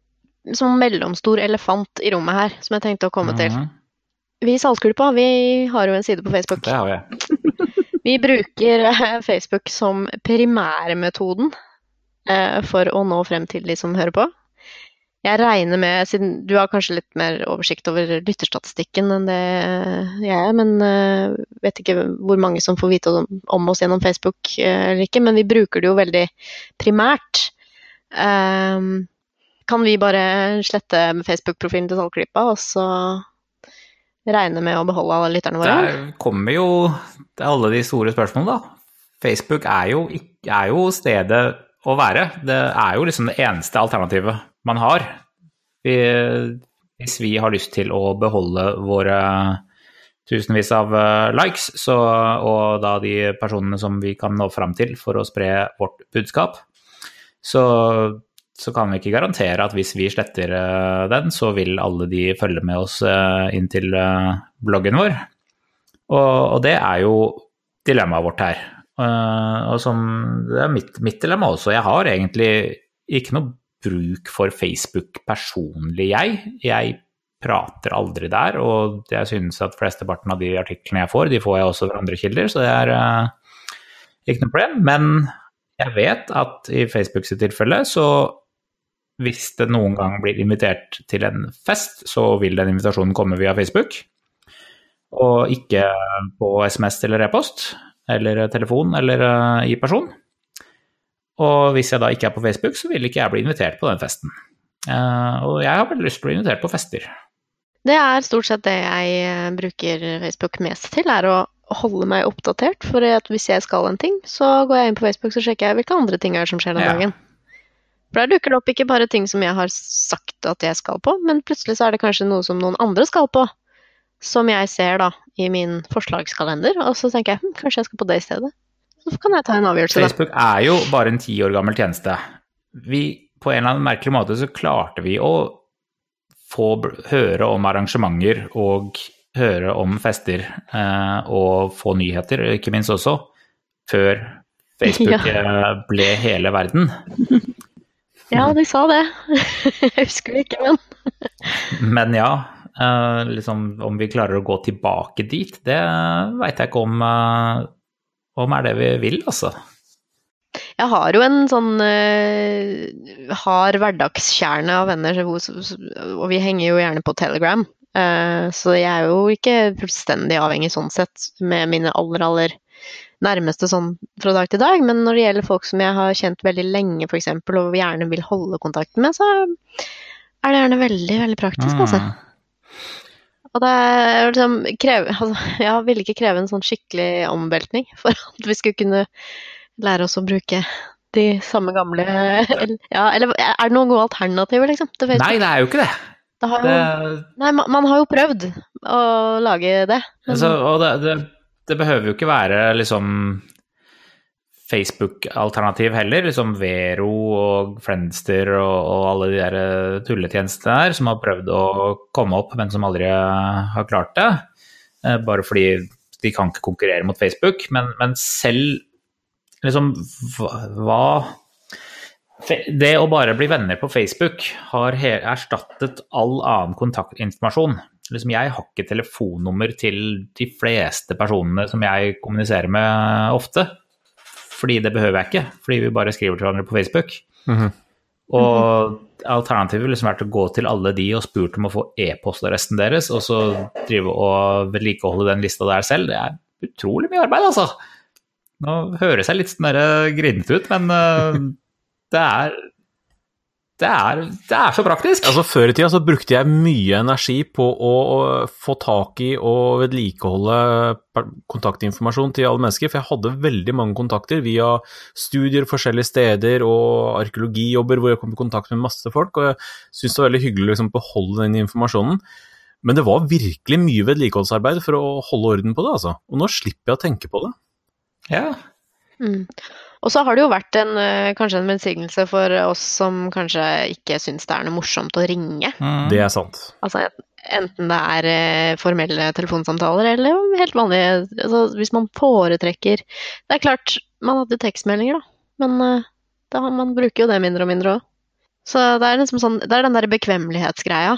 som mellomstor elefant i rommet her som jeg tenkte å komme til. Mhm, Vi i Saltkulpa vi har jo en side på Facebook. Det har jeg. Vi bruker eh, Facebook som primærmetoden eh, for å nå frem til de som hører på. Jeg regner med, siden du har kanskje litt mer oversikt over lytterstatistikken enn det jeg er, men eh, vet ikke hvor mange som får vite om, om oss gjennom Facebook eh, eller ikke, men vi bruker det jo veldig primært. Um, kan vi bare slette Facebook-profilen til Salgklypa, og så regne med å beholde alle lytterne våre? Der kommer jo alle de store spørsmålene, da. Facebook er jo, er jo stedet å være. Det er jo liksom det eneste alternativet man har. Vi, hvis vi har lyst til å beholde våre tusenvis av eh, likes, så, og da de personene som vi kan nå fram til for å spre vårt budskap, så, så kan vi ikke garantere at hvis vi sletter eh, den, så vil alle de følge med oss eh, inn til bloggen vår. Og, og det er jo dilemmaet vårt her. Og som, det er mitt, mitt dilemma også. Jeg har egentlig ikke noe bruk for Facebook personlig, jeg. Jeg prater aldri der, og jeg synes at flesteparten av de artiklene jeg får, de får jeg også fra andre kilder, så det er uh, ikke noe problem. Men jeg vet at i Facebook sitt tilfelle, så hvis det noen gang blir invitert til en fest, så vil den invitasjonen komme via Facebook, og ikke på SMS eller e-post, eller telefon eller eh, i person. Og hvis jeg da ikke er på Facebook, så vil ikke jeg bli invitert på den festen. Eh, og jeg har veldig lyst til å bli invitert på fester. Det er stort sett det jeg eh, bruker Facebook mest til, er å holde meg oppdatert. For at hvis jeg skal en ting, så går jeg inn på Facebook så sjekker jeg hvilke andre ting er som skjer den Ja. dagen. For der dukker det opp ikke bare ting som jeg har sagt at jeg skal på, men plutselig så er det kanskje noe som noen andre skal på. Som jeg ser da i min forslagskalender, og så tenker jeg hm, kanskje jeg skal på det i stedet. Så kan jeg ta en avgjørelse, da. Facebook er jo bare en ti år gammel tjeneste. Vi, på en eller annen merkelig måte så klarte vi å få høre om arrangementer og høre om fester eh, og få nyheter, ikke minst også, før Facebook ja. ble hele verden. Ja, de sa det. jeg husker det ikke, men Men ja, eh, liksom om vi klarer å gå tilbake dit, det veit jeg ikke om, eh, om er det vi vil, altså. Jeg har jo en sånn uh, hard hverdagskjerne av venner, og vi henger jo gjerne på Telegram. Uh, så jeg er jo ikke fullstendig avhengig sånn sett med mine aller, aller nærmeste sånn fra dag til dag. Men når det gjelder folk som jeg har kjent veldig lenge, f.eks., og gjerne vil holde kontakten med, så er det gjerne veldig, veldig praktisk, altså. Mm. Og det er liksom kreve, altså, Jeg ville ikke kreve en sånn skikkelig omveltning for at vi skulle kunne lære oss å bruke de samme gamle Ja, eller er det noen gode alternativer, liksom, Facebook? Nei, det er jo ikke det. Det har jo, det nei man, man har jo prøvd å lage det. Men, altså, og det, det, behøver jo ikke være liksom Facebook-alternativ heller. Liksom Vero og Friendster og, og alle de der eh, tulletjenestene der som har prøvd å komme opp, men som aldri har klart det. Eh, bare fordi de kan ikke konkurrere mot Facebook. Men, men selv liksom hva Det å bare bli venner på Facebook har erstattet all annen kontaktinformasjon. Liksom jeg har ikke telefonnummer til de fleste personene som jeg kommuniserer med ofte. Fordi det behøver jeg ikke, fordi vi bare skriver til hverandre på Facebook. Mm -hmm. Og alternativet ville liksom vært å gå til alle de og spurt om å få e-postadressen deres, og så drive og vedlikeholde den lista der selv. Det er utrolig mye arbeid, altså. Nå høres jeg litt sånn grinete ut, men uh, det er det er, det er, så praktisk. Altså Før i tida så brukte jeg mye energi på å, å få tak i og vedlikeholde kontaktinformasjon til alle mennesker, for jeg hadde veldig mange kontakter via studier forskjellige steder og arkeologijobber hvor jeg kom i kontakt med masse folk, og jeg syntes det var veldig hyggelig å liksom, beholde den informasjonen. Men det var virkelig mye vedlikeholdsarbeid for å holde orden på det, altså. Og nå slipper jeg å tenke på det. Ja. Mm. Og så har det jo vært en, eh, kanskje en velsignelse for oss som kanskje ikke syns det er noe morsomt å ringe. Mm. Det er sant. Altså enten det er eh, formelle telefonsamtaler eller helt vanlige altså, Hvis man foretrekker Det er klart, man hadde tekstmeldinger, da. Men eh, da, man bruker jo det mindre og mindre òg. Så det er liksom sånn Det er den derre bekvemmelighetsgreia.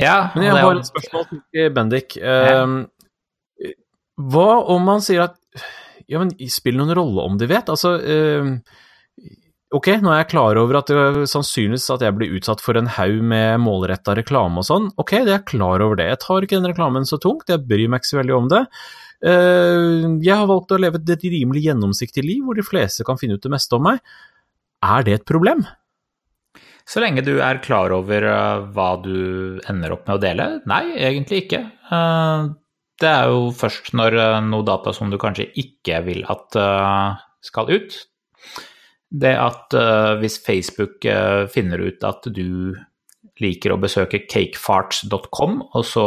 Ja. Men jeg har et spørsmål til Bendik. Ja. Hva om man sier at ja, men spiller noen rolle om de vet? Altså, øh, ok, nå er jeg klar over at det sannsynligvis at jeg blir utsatt for en haug med målretta reklame og sånn. Ok, det er jeg klar over det. Jeg tar ikke den reklamen så tungt, jeg bryr meg ikke så veldig om det. Uh, jeg har valgt å leve et rimelig gjennomsiktig liv hvor de fleste kan finne ut det meste om meg. Er det et problem? Så lenge du er klar over uh, hva du ender opp med å dele? Nei, egentlig ikke. Det er jo først når uh, noe data som du kanskje ikke vil at uh, skal ut. Det at uh, hvis Facebook finner ut at du liker å besøke cakefarts.com, og så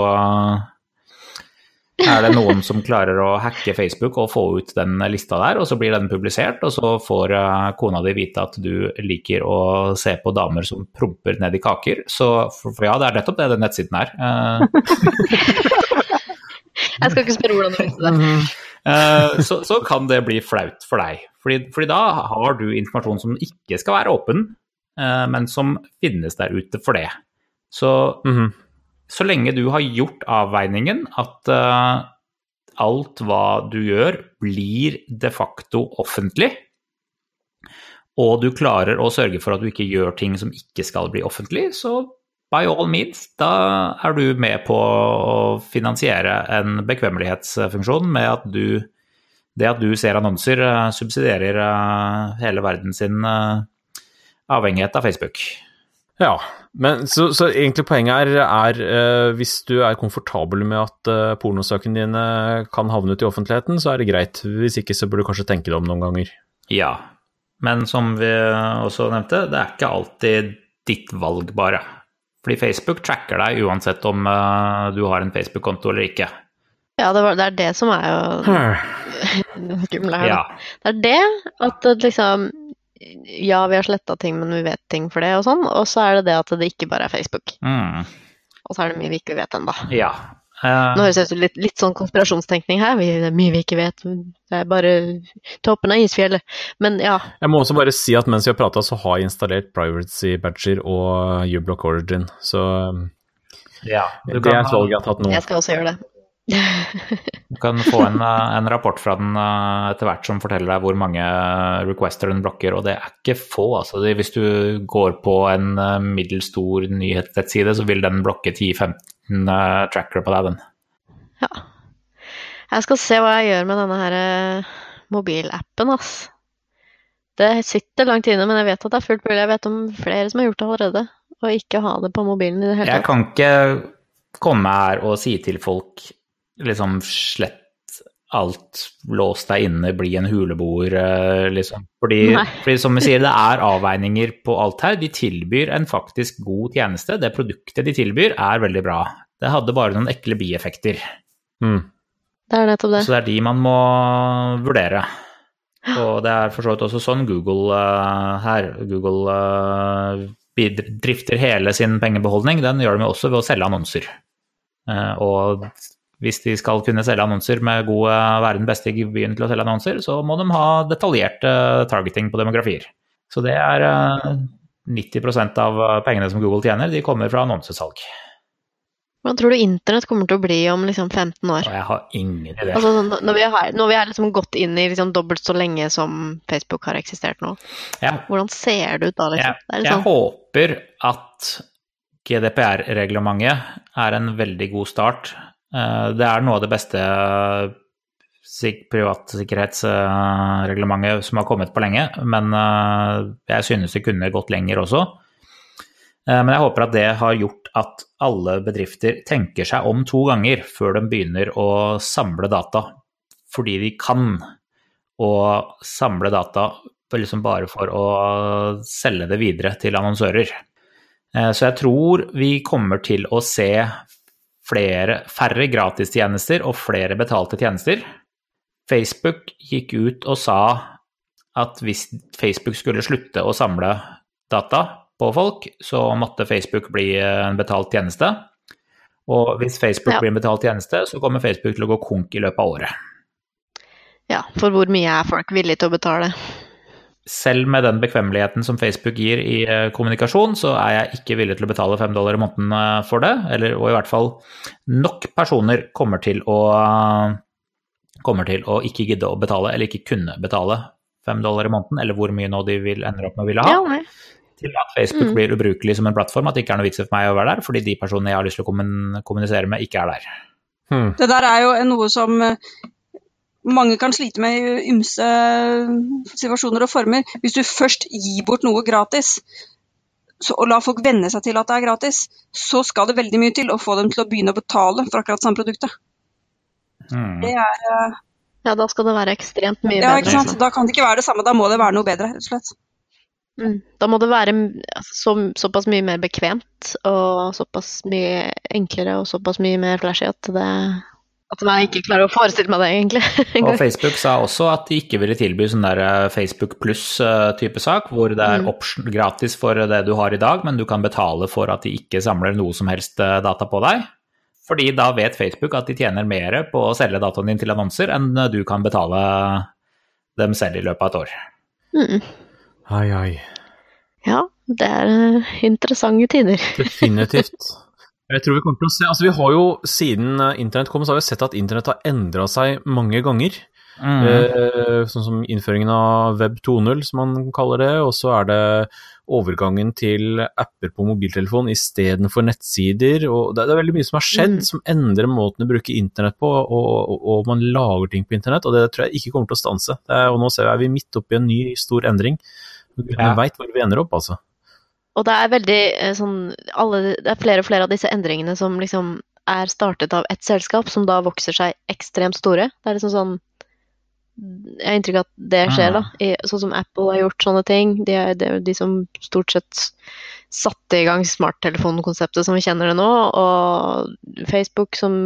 er det noen som klarer å hacke Facebook og få ut den lista der, og så blir den publisert, og så får kona di vite at du liker å se på damer som promper ned i kaker. Så for, ja, det er nettopp det den nettsiden er. Jeg skal ikke spørre hvordan du visste det. Mhm. Eh, så, så, kan det bli flaut for deg. Fordi, fordi, da har du informasjon som ikke skal være åpen, eh, men som finnes der ute for det. Så, mm -hmm. så lenge du har gjort avveiningen at uh, alt hva du gjør, blir de facto offentlig, og du klarer å sørge for at du ikke gjør ting som ikke skal bli offentlig, så by all means, da er du med på å finansiere en bekvemmelighetsfunksjon med at du Det at du ser annonser, eh, subsidierer eh, hele verden sin eh, avhengighet av Facebook. Ja, men så, så egentlig poenget er, er hvis du er komfortabel med at pornosøkene dine kan havne ut i offentligheten, så er det greit. Hvis ikke så burde du kanskje tenke deg om noen ganger. Ja, men som vi også nevnte, det er ikke alltid ditt valg, bare. Fordi Facebook tracker deg uansett om uh, du har en Facebook-konto eller ikke. Ja, det, var, det, er det som er jo skumle her. Ja. Det er det at liksom Ja, vi har sletta ting, men vi vet ting for det og sånn. Og så er det det at det ikke bare er Facebook. Mm. Og så er det mye vi ikke vet ennå. Ja, Nå høres det ut som litt, litt, sånn konspirasjonstenkning her. det er mye vi ikke vet. Det er bare toppen av isfjellet. Men ja. Jeg må også bare si at mens vi har prata, så har jeg installert privacy badger og uBlock Origin. Så ja, det er et valg jeg har tatt nå. Jeg skal også gjøre det. Du kan få en, eh, en, rapport fra den eh, etter hvert som forteller deg hvor mange requester den blokker, og det er ikke få. Altså, hvis du går på en middels stor nyhetsside, så vil den blokke 10-15 trackere tracker på deg, den. Ja. Jeg skal se hva jeg gjør med denne her mobilappen, ass. Det sitter langt inne, men jeg vet at det er fullt mulig. Jeg vet om flere som har gjort det allerede, og ikke ha det på mobilen i det hele tatt. Jeg kan ikke komme her og si til folk liksom slett alt, lås deg inne, bli en huleboer, eh, liksom. Fordi, fordi, som vi sier, det er avveininger på alt her. De tilbyr en faktisk god tjeneste. Det produktet de tilbyr, er veldig bra. Det hadde bare noen ekle bieffekter. Mm. Det er nettopp det. Så det er de man må vurdere. Og det er for så vidt også sånn Google uh, her Google uh, drifter hele sin pengebeholdning. Den gjør de også ved å selge annonser. Uh, og hvis de skal kunne selge annonser med god eh, være den beste i byen til å selge annonser, så må de ha detaljert eh, targeting på demografier. Så det er eh, 90 av eh, pengene som Google tjener, de kommer fra annonsesalg. Hvordan tror du internett kommer til å bli om liksom 15 år? Jeg har ingen idé. Altså, sånn, når vi har, når vi har liksom gått inn i liksom dobbelt så lenge som Facebook har eksistert nå, Ja, hvordan ser det ut da? Liksom? Jeg, jeg sånn, håper at GDPR-reglementet er en veldig god start. Eh, Det er noe av det beste privatsikkerhetsreglementet som har kommet på lenge, men eh, jeg synes det kunne gått lenger også. Eh, Men jeg håper at det har gjort at alle bedrifter tenker seg om to ganger før de begynner å samle data, fordi de kan å samle data liksom bare for å selge det videre til annonsører. Eh, Så jeg tror vi kommer til å se flere, færre gratistjenester og flere betalte tjenester. Facebook gikk ut og sa at hvis Facebook skulle slutte å samle data på folk, så måtte Facebook bli en betalt tjeneste. Og hvis Facebook Ja. blir en betalt tjeneste, så kommer Facebook til å gå konk i løpet av året. ja, for hvor mye er folk villige til å betale? Selv med den bekvemmeligheten som Facebook gir i eh, kommunikasjon, så er jeg ikke villig til å betale fem dollar i måneden eh, for det. Eller, og i hvert fall nok personer kommer til å kommer til å ikke gidde å betale, eller ikke kunne betale fem dollar i måneden, eller hvor mye nå de vil, ender opp med å ville ha, Ja, til at Facebook Mm. blir ubrukelig som en plattform, at det ikke er noe vits for meg å være der, fordi de personene jeg har lyst til å kommunisere med, ikke er der. Hmm. Det der er jo noe som eh, mange kan slite med i ymse situasjoner og former. Hvis du først gir bort noe gratis, så, og lar folk venne seg til at det er gratis, så skal det veldig mye til å få dem til å begynne å betale for akkurat samme produktet. Mm. Det er, Ja, da skal det være ekstremt mye ja, bedre. ikke sant? liksom. Da kan det ikke være det samme, da må det være noe bedre, rett og slett. Mm. Da må det være altså, så, såpass mye mer bekvemt og såpass mye enklere og såpass mye mer flashy at det at jeg ikke klarer å forestille meg det, egentlig. Og. Facebook sa også at de ikke ville tilby sånn der eh, Facebook pluss-type sak, hvor det er Mm. option, gratis for det du har i dag, men du kan betale for at de ikke samler noe som helst eh, data på deg. Fordi da vet Facebook at de tjener mer på å selge dataen din til annonser enn du kan betale dem selv i løpet av et år. Mm. Ai, ai. Ja, det er eh, interessante tider. Definitivt. Jeg tror Vi kommer til å se, altså vi har jo Siden eh, internett kom, så har vi sett at internett har endra seg mange ganger. Mm. Eh, sånn som innføringen av Web 2.0, som man kaller det. Og så er det overgangen til apper på mobiltelefon istedenfor nettsider. og det, det er veldig mye som har skjedd Mm. som endrer måten å bruke internett på, og, og, og man lager ting på internett. Og det tror jeg ikke kommer til å stanse. Det er, og nå ser vi er vi midt oppi en ny, stor endring. Vi Ja. veit hvor vi ender opp, altså. Og det er veldig eh, sånn alle, Det er flere og flere av disse endringene som liksom er startet av ett selskap, som da vokser seg ekstremt store. Det er liksom sånn Jeg har inntrykk av at det skjer, da. I, sånn som Apple har gjort sånne ting. De er, er de som stort sett satte i gang smarttelefonkonseptet som vi kjenner det nå. Og Facebook som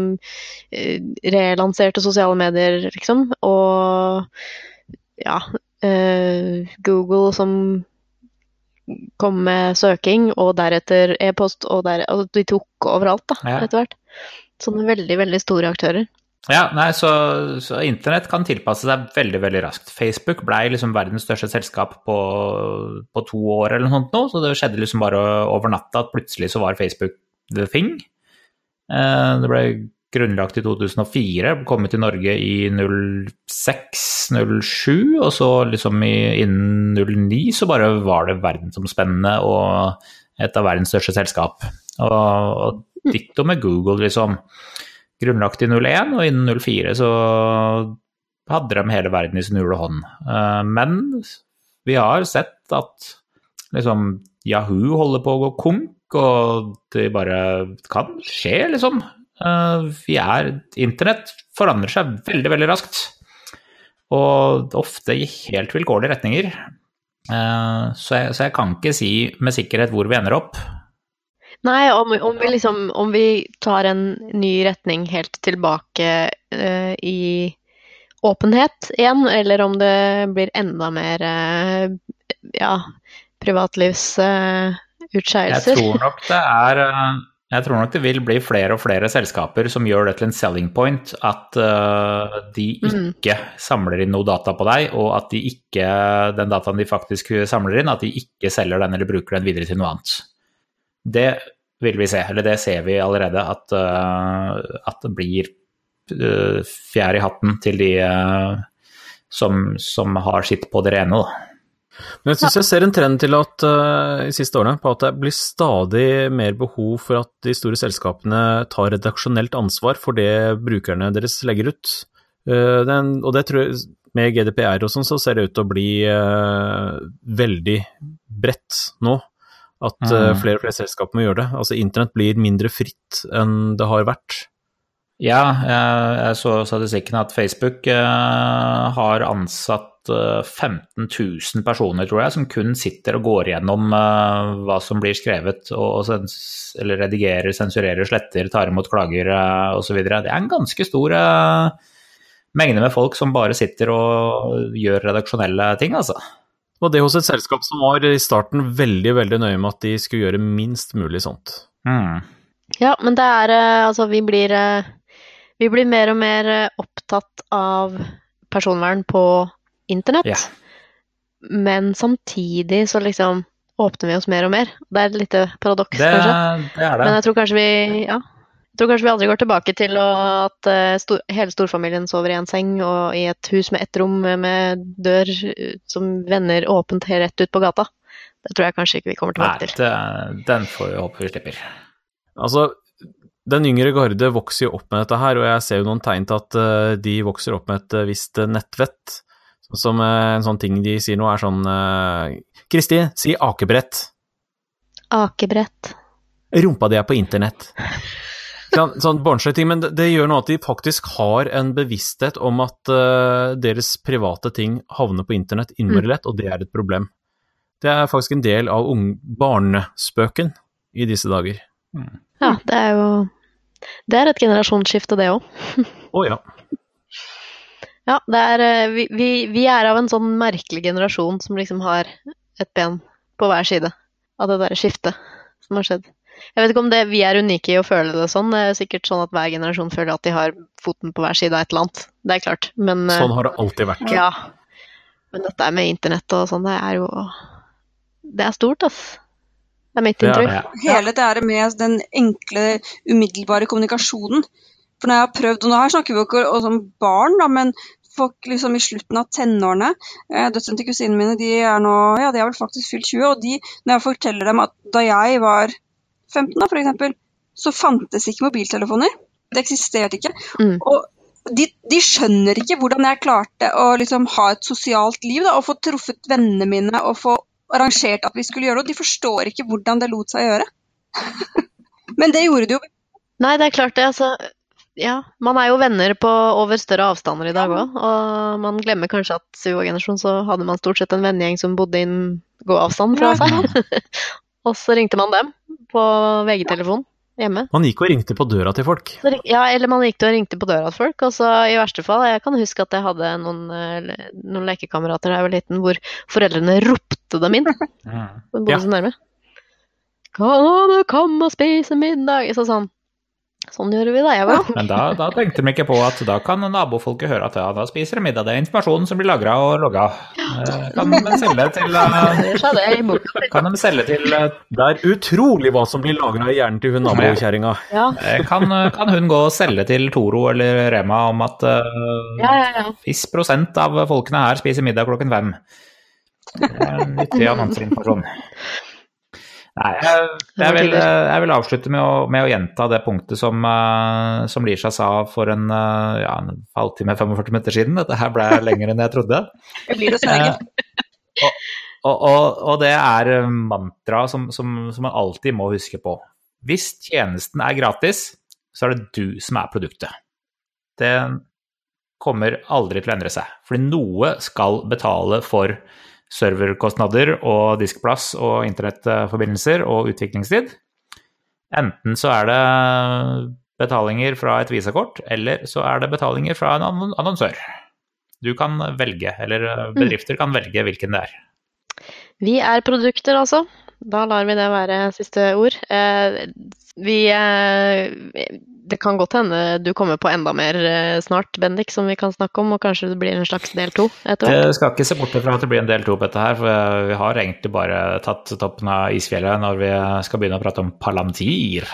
eh, relanserte sosiale medier, liksom. Og ja eh, Google som kom med søking, og deretter e-post, og der, altså de tok overalt, da, Ja. etter hvert. Sånne veldig, veldig store aktører. Ja, nei, så, så internett kan tilpasse seg veldig, veldig raskt. Facebook blei liksom verdens største selskap på, på to år eller noe sånt nå, så det skjedde liksom bare over natta at plutselig så var Facebook the thing. Eh, Det ble grunnlagt i 2004, kommet til Norge i 06-07, og så liksom i, innen 09 så bare var det verdensomspennende og et av verdens største selskap. Og, og ditto med Google, liksom grunnlagt i 01, og innen 04 så hadde de hele verden i sin hule hånd. Eh, Men vi har sett at liksom Yahoo holder på å gå konk, og det bare kan skje, liksom. Eh, Vi er Internett forandrer seg veldig, veldig raskt. Og ofte i helt vilkårlige retninger. Eh, Så jeg, så jeg kan ikke si med sikkerhet hvor vi ender opp. Nei, om, om, vi liksom, om vi tar en ny retning helt tilbake uh, i åpenhet igjen, eller om det blir enda mer uh, ja, privatlivsutskeielser. Jeg tror nok det er jeg tror nok det vil bli flere og flere selskaper som gjør det til en selling point at uh, de Mm. ikke samler inn noe data på deg, og at de ikke, den dataen de faktisk samler inn, at de ikke selger den eller bruker den videre til noe annet. Det vil vi se, eller det ser vi allerede, at, uh, at det blir uh, fjær i hatten til de som, som har sitt på det rene. Da. Men jeg syns jeg ser en trend til at uh, i siste årene på at det blir stadig mer behov for at de store selskapene tar redaksjonelt ansvar for det brukerne deres legger ut. Uh, den, og det tror jeg, med GDPR og sånn, så ser det ut til å bli uh, veldig bredt nå. At Mm. flere og flere selskaper må gjøre det. Altså internett blir mindre fritt enn det har vært. Ja, jeg, jeg så statistikken at Facebook uh, har ansatt eh, 15 000 personer, tror jeg, som kun sitter og går gjennom eh, hva som blir skrevet, og, og sens, eller redigerer, sensurerer, sletter, tar imot klager uh, osv. Det er en ganske stor eh, mengde med folk som bare sitter og gjør redaksjonelle ting, altså. Og det hos et selskap som var i starten veldig, veldig nøye med at de skulle gjøre minst mulig sånt. Mm. Ja, men det er eh, Altså, vi blir eh, Vi blir mer og mer eh, opptatt av personvern på internett. Ja. Men samtidig så liksom åpner vi oss mer og mer. Det er et lite paradoks, Det, kanskje. det er det. Men jeg tror kanskje vi Ja. Jeg tror kanskje vi aldri går tilbake til at eh, stor, hele storfamilien sover i en seng og i et hus med ett rom med dør eh, som vender åpent helt rett ut på gata. Det tror jeg kanskje ikke vi kommer tilbake til. det, den får vi håpe vi slipper. Altså, den yngre garde vokser jo opp med dette her, og jeg ser jo noen tegn til at eh, de vokser opp med et visst nettvett. Som eh, en sånn ting de sier nå, er sånn eh, Kristi, si akebrett. Akebrett. Rumpa di er på internett. Sånn, sånn ting, men det, det gjør noe at de faktisk har en bevissthet om at uh, deres private ting havner på internett innmari lett, og det er et problem. Det er faktisk en del av ung barnespøken i disse dager. Ja, det er jo Det er et generasjonsskifte, det òg. Å ja. Ja, det er eh, vi, vi, vi er av en sånn merkelig generasjon som liksom har et ben på hver side av det der skiftet som har skjedd. Jeg vet ikke om det, vi er unike i å føle det sånn. Det er sikkert sånn at hver generasjon føler at de har foten på hver side av et eller annet. Det er klart. Men eh, Sånn har det alltid vært. ja. Men dette med internett og sånn, det er jo Det er stort, ass. Det er mitt Det er inntrykk. Ja. Hele det er med den enkle, umiddelbare kommunikasjonen. For når jeg har prøvd, og nå her snakker vi ikke om barn, da, men folk liksom i slutten av tenårene eh, Døtrene til kusinene mine de er nå, ja, de har vel faktisk fylt 20. Og de, når jeg forteller dem at da jeg var 15, da, for eksempel, så fantes ikke mobiltelefoner. Det eksisterte ikke. Mm. Og de, de skjønner ikke hvordan jeg klarte å liksom ha et sosialt liv da, og få truffet vennene mine og få arrangert at vi skulle gjøre det. Og de forstår ikke hvordan det lot seg gjøre. Men det gjorde det jo. Nei, det er klart det. Altså, ja, man er jo venner på over større avstander i dag òg. Og man glemmer kanskje at i vår generasjon så hadde man stort sett en vennegjeng som bodde innen gåavstand fra seg. og så ringte man dem på VG-telefon hjemme. Man gikk og ringte på døra til folk. Ja, eller man gikk og ringte på døra til folk. Og så i verste fall, jeg kan huske at jeg hadde noen, eh, noen lekekamerater da jeg var liten, hvor foreldrene ropte dem inn. Mm. Bodde Ja. så nærme. Kan du komme og spise middag? Så sånn. Sånn gjorde vi da jeg var ung. Men da, da tenkte de ikke på at da kan nabofolket høre at ja, da spiser de middag. Det er informasjonen som blir lagra og logga. Eh, Kan de selge til eh. Kan de selge til eh, Det er utrolig hva som blir lagra i hjernen til hun nabokjerringa. Ja. eh, kan, kan hun gå og selge til Toro eller Rema om at eh, Ja, ja, ja. viss prosent av folkene her spiser middag klokken fem? Det er en nyttig annonseinformasjon. Nei, jeg, jeg, vil, jeg vil avslutte med å, med å gjenta det punktet som, uh, som Lisha sa for en, uh, ja, en halvtime, 45 minutter siden. Dette her ble lenger enn jeg trodde. Det blir dessverre. Og, og, og det er mantra som, som, som man alltid må huske på. Hvis tjenesten er gratis, så er det du som er produktet. Det kommer aldri til å endre seg. Fordi noe skal betale for serverkostnader og diskplass og internettforbindelser og utviklingstid. Enten så er det betalinger fra et visakort, eller så er det betalinger fra en annonsør. Du kan velge, eller eh, bedrifter kan velge hvilken det er. Vi er produkter, altså. Da lar vi det være siste ord. Eh, vi eh, Det kan godt hende du kommer på enda mer eh, snart, Bendik, som vi kan snakke om, og kanskje det blir en slags del to etter hvert. Det skal ikke se bort fra at det blir en del to på dette her, for vi har egentlig bare tatt toppen av isfjellet når vi skal begynne å prate om Palantir.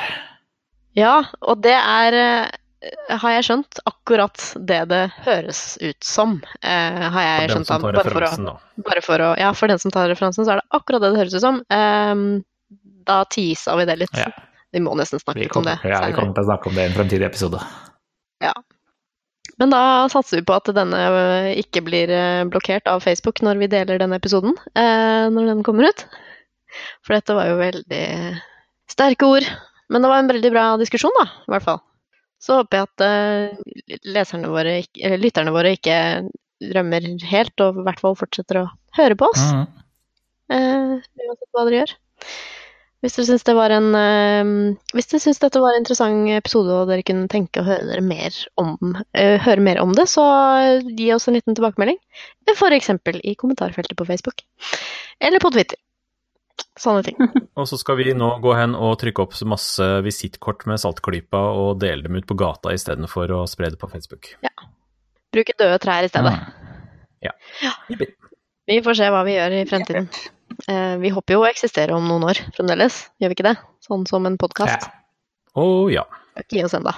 Ja, og det er, eh, har jeg skjønt, akkurat det det høres ut som. Eh, har jeg skjønt av, bare for, å, bare for å Ja, for den som tar referansen, så er det akkurat det det høres ut som. Eh, da teasa vi det litt. Ja. Vi må nesten snakke litt om det ja, vi kommer til å snakke om det i en fremtidig episode. Ja. Men da satser vi på at denne eh, ikke blir eh, blokkert av Facebook når vi deler denne episoden, eh, når den kommer ut. For dette var jo veldig sterke ord. Men det var en veldig bra diskusjon, da, i hvert fall. Så håper jeg at våre, eller lytterne våre ikke rømmer helt, og i hvert fall fortsetter å høre på oss. Mm. eh, uansett hva dere gjør. Hvis dere syns det eh, syns dette var en interessant episode, og dere kunne tenke å høre, dere mer om, eh, høre mer om det, så gi oss en liten tilbakemelding. F.eks. i kommentarfeltet på Facebook. Eller på Twitter. Sånne ting. Og så skal vi nå gå hen og trykke opp masse visittkort med saltklypa og dele dem ut på gata istedenfor å spre det på Facebook. Ja. Bruke døde trær i stedet. Ja. Vi får se hva vi gjør i fremtiden. Eh, vi håper jo å eksistere om noen år fremdeles, gjør vi ikke det? Sånn som en podkast. Ja. Å ja. Ikke gi oss ennå.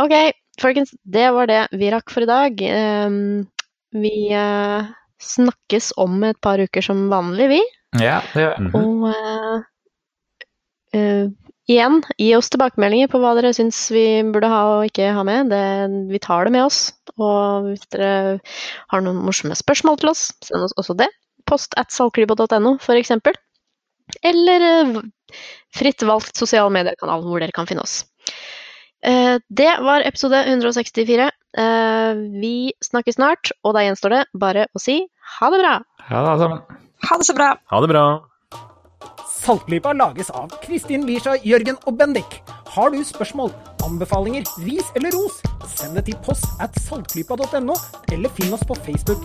Ok, folkens, det var det vi rakk for i dag. Ehm, vi eh, snakkes om et par uker som vanlig, vi. ja, det gjør. Mhm. Og eh, eh, igjen, gi oss tilbakemeldinger på hva dere syns vi burde ha og ikke ha med. Det, vi tar det med oss. Og hvis dere har noen morsomme spørsmål til oss, send oss også det. Post at saltklypa.no, for eksempel. Eller eh, fritt valgt sosial mediekanal hvor dere kan finne oss. Eh, Det var episode 164. Eh, Vi snakkes snart, og da gjenstår det bare å si ha det bra! Ha det, alle sammen. Ha det så bra. Ha det bra. Saltklypa lages av Kristin Lisha, Jørgen og Bendik. Har du spørsmål, anbefalinger, ris eller ros, send det til post at saltklypa.no, eller finn oss på Facebook.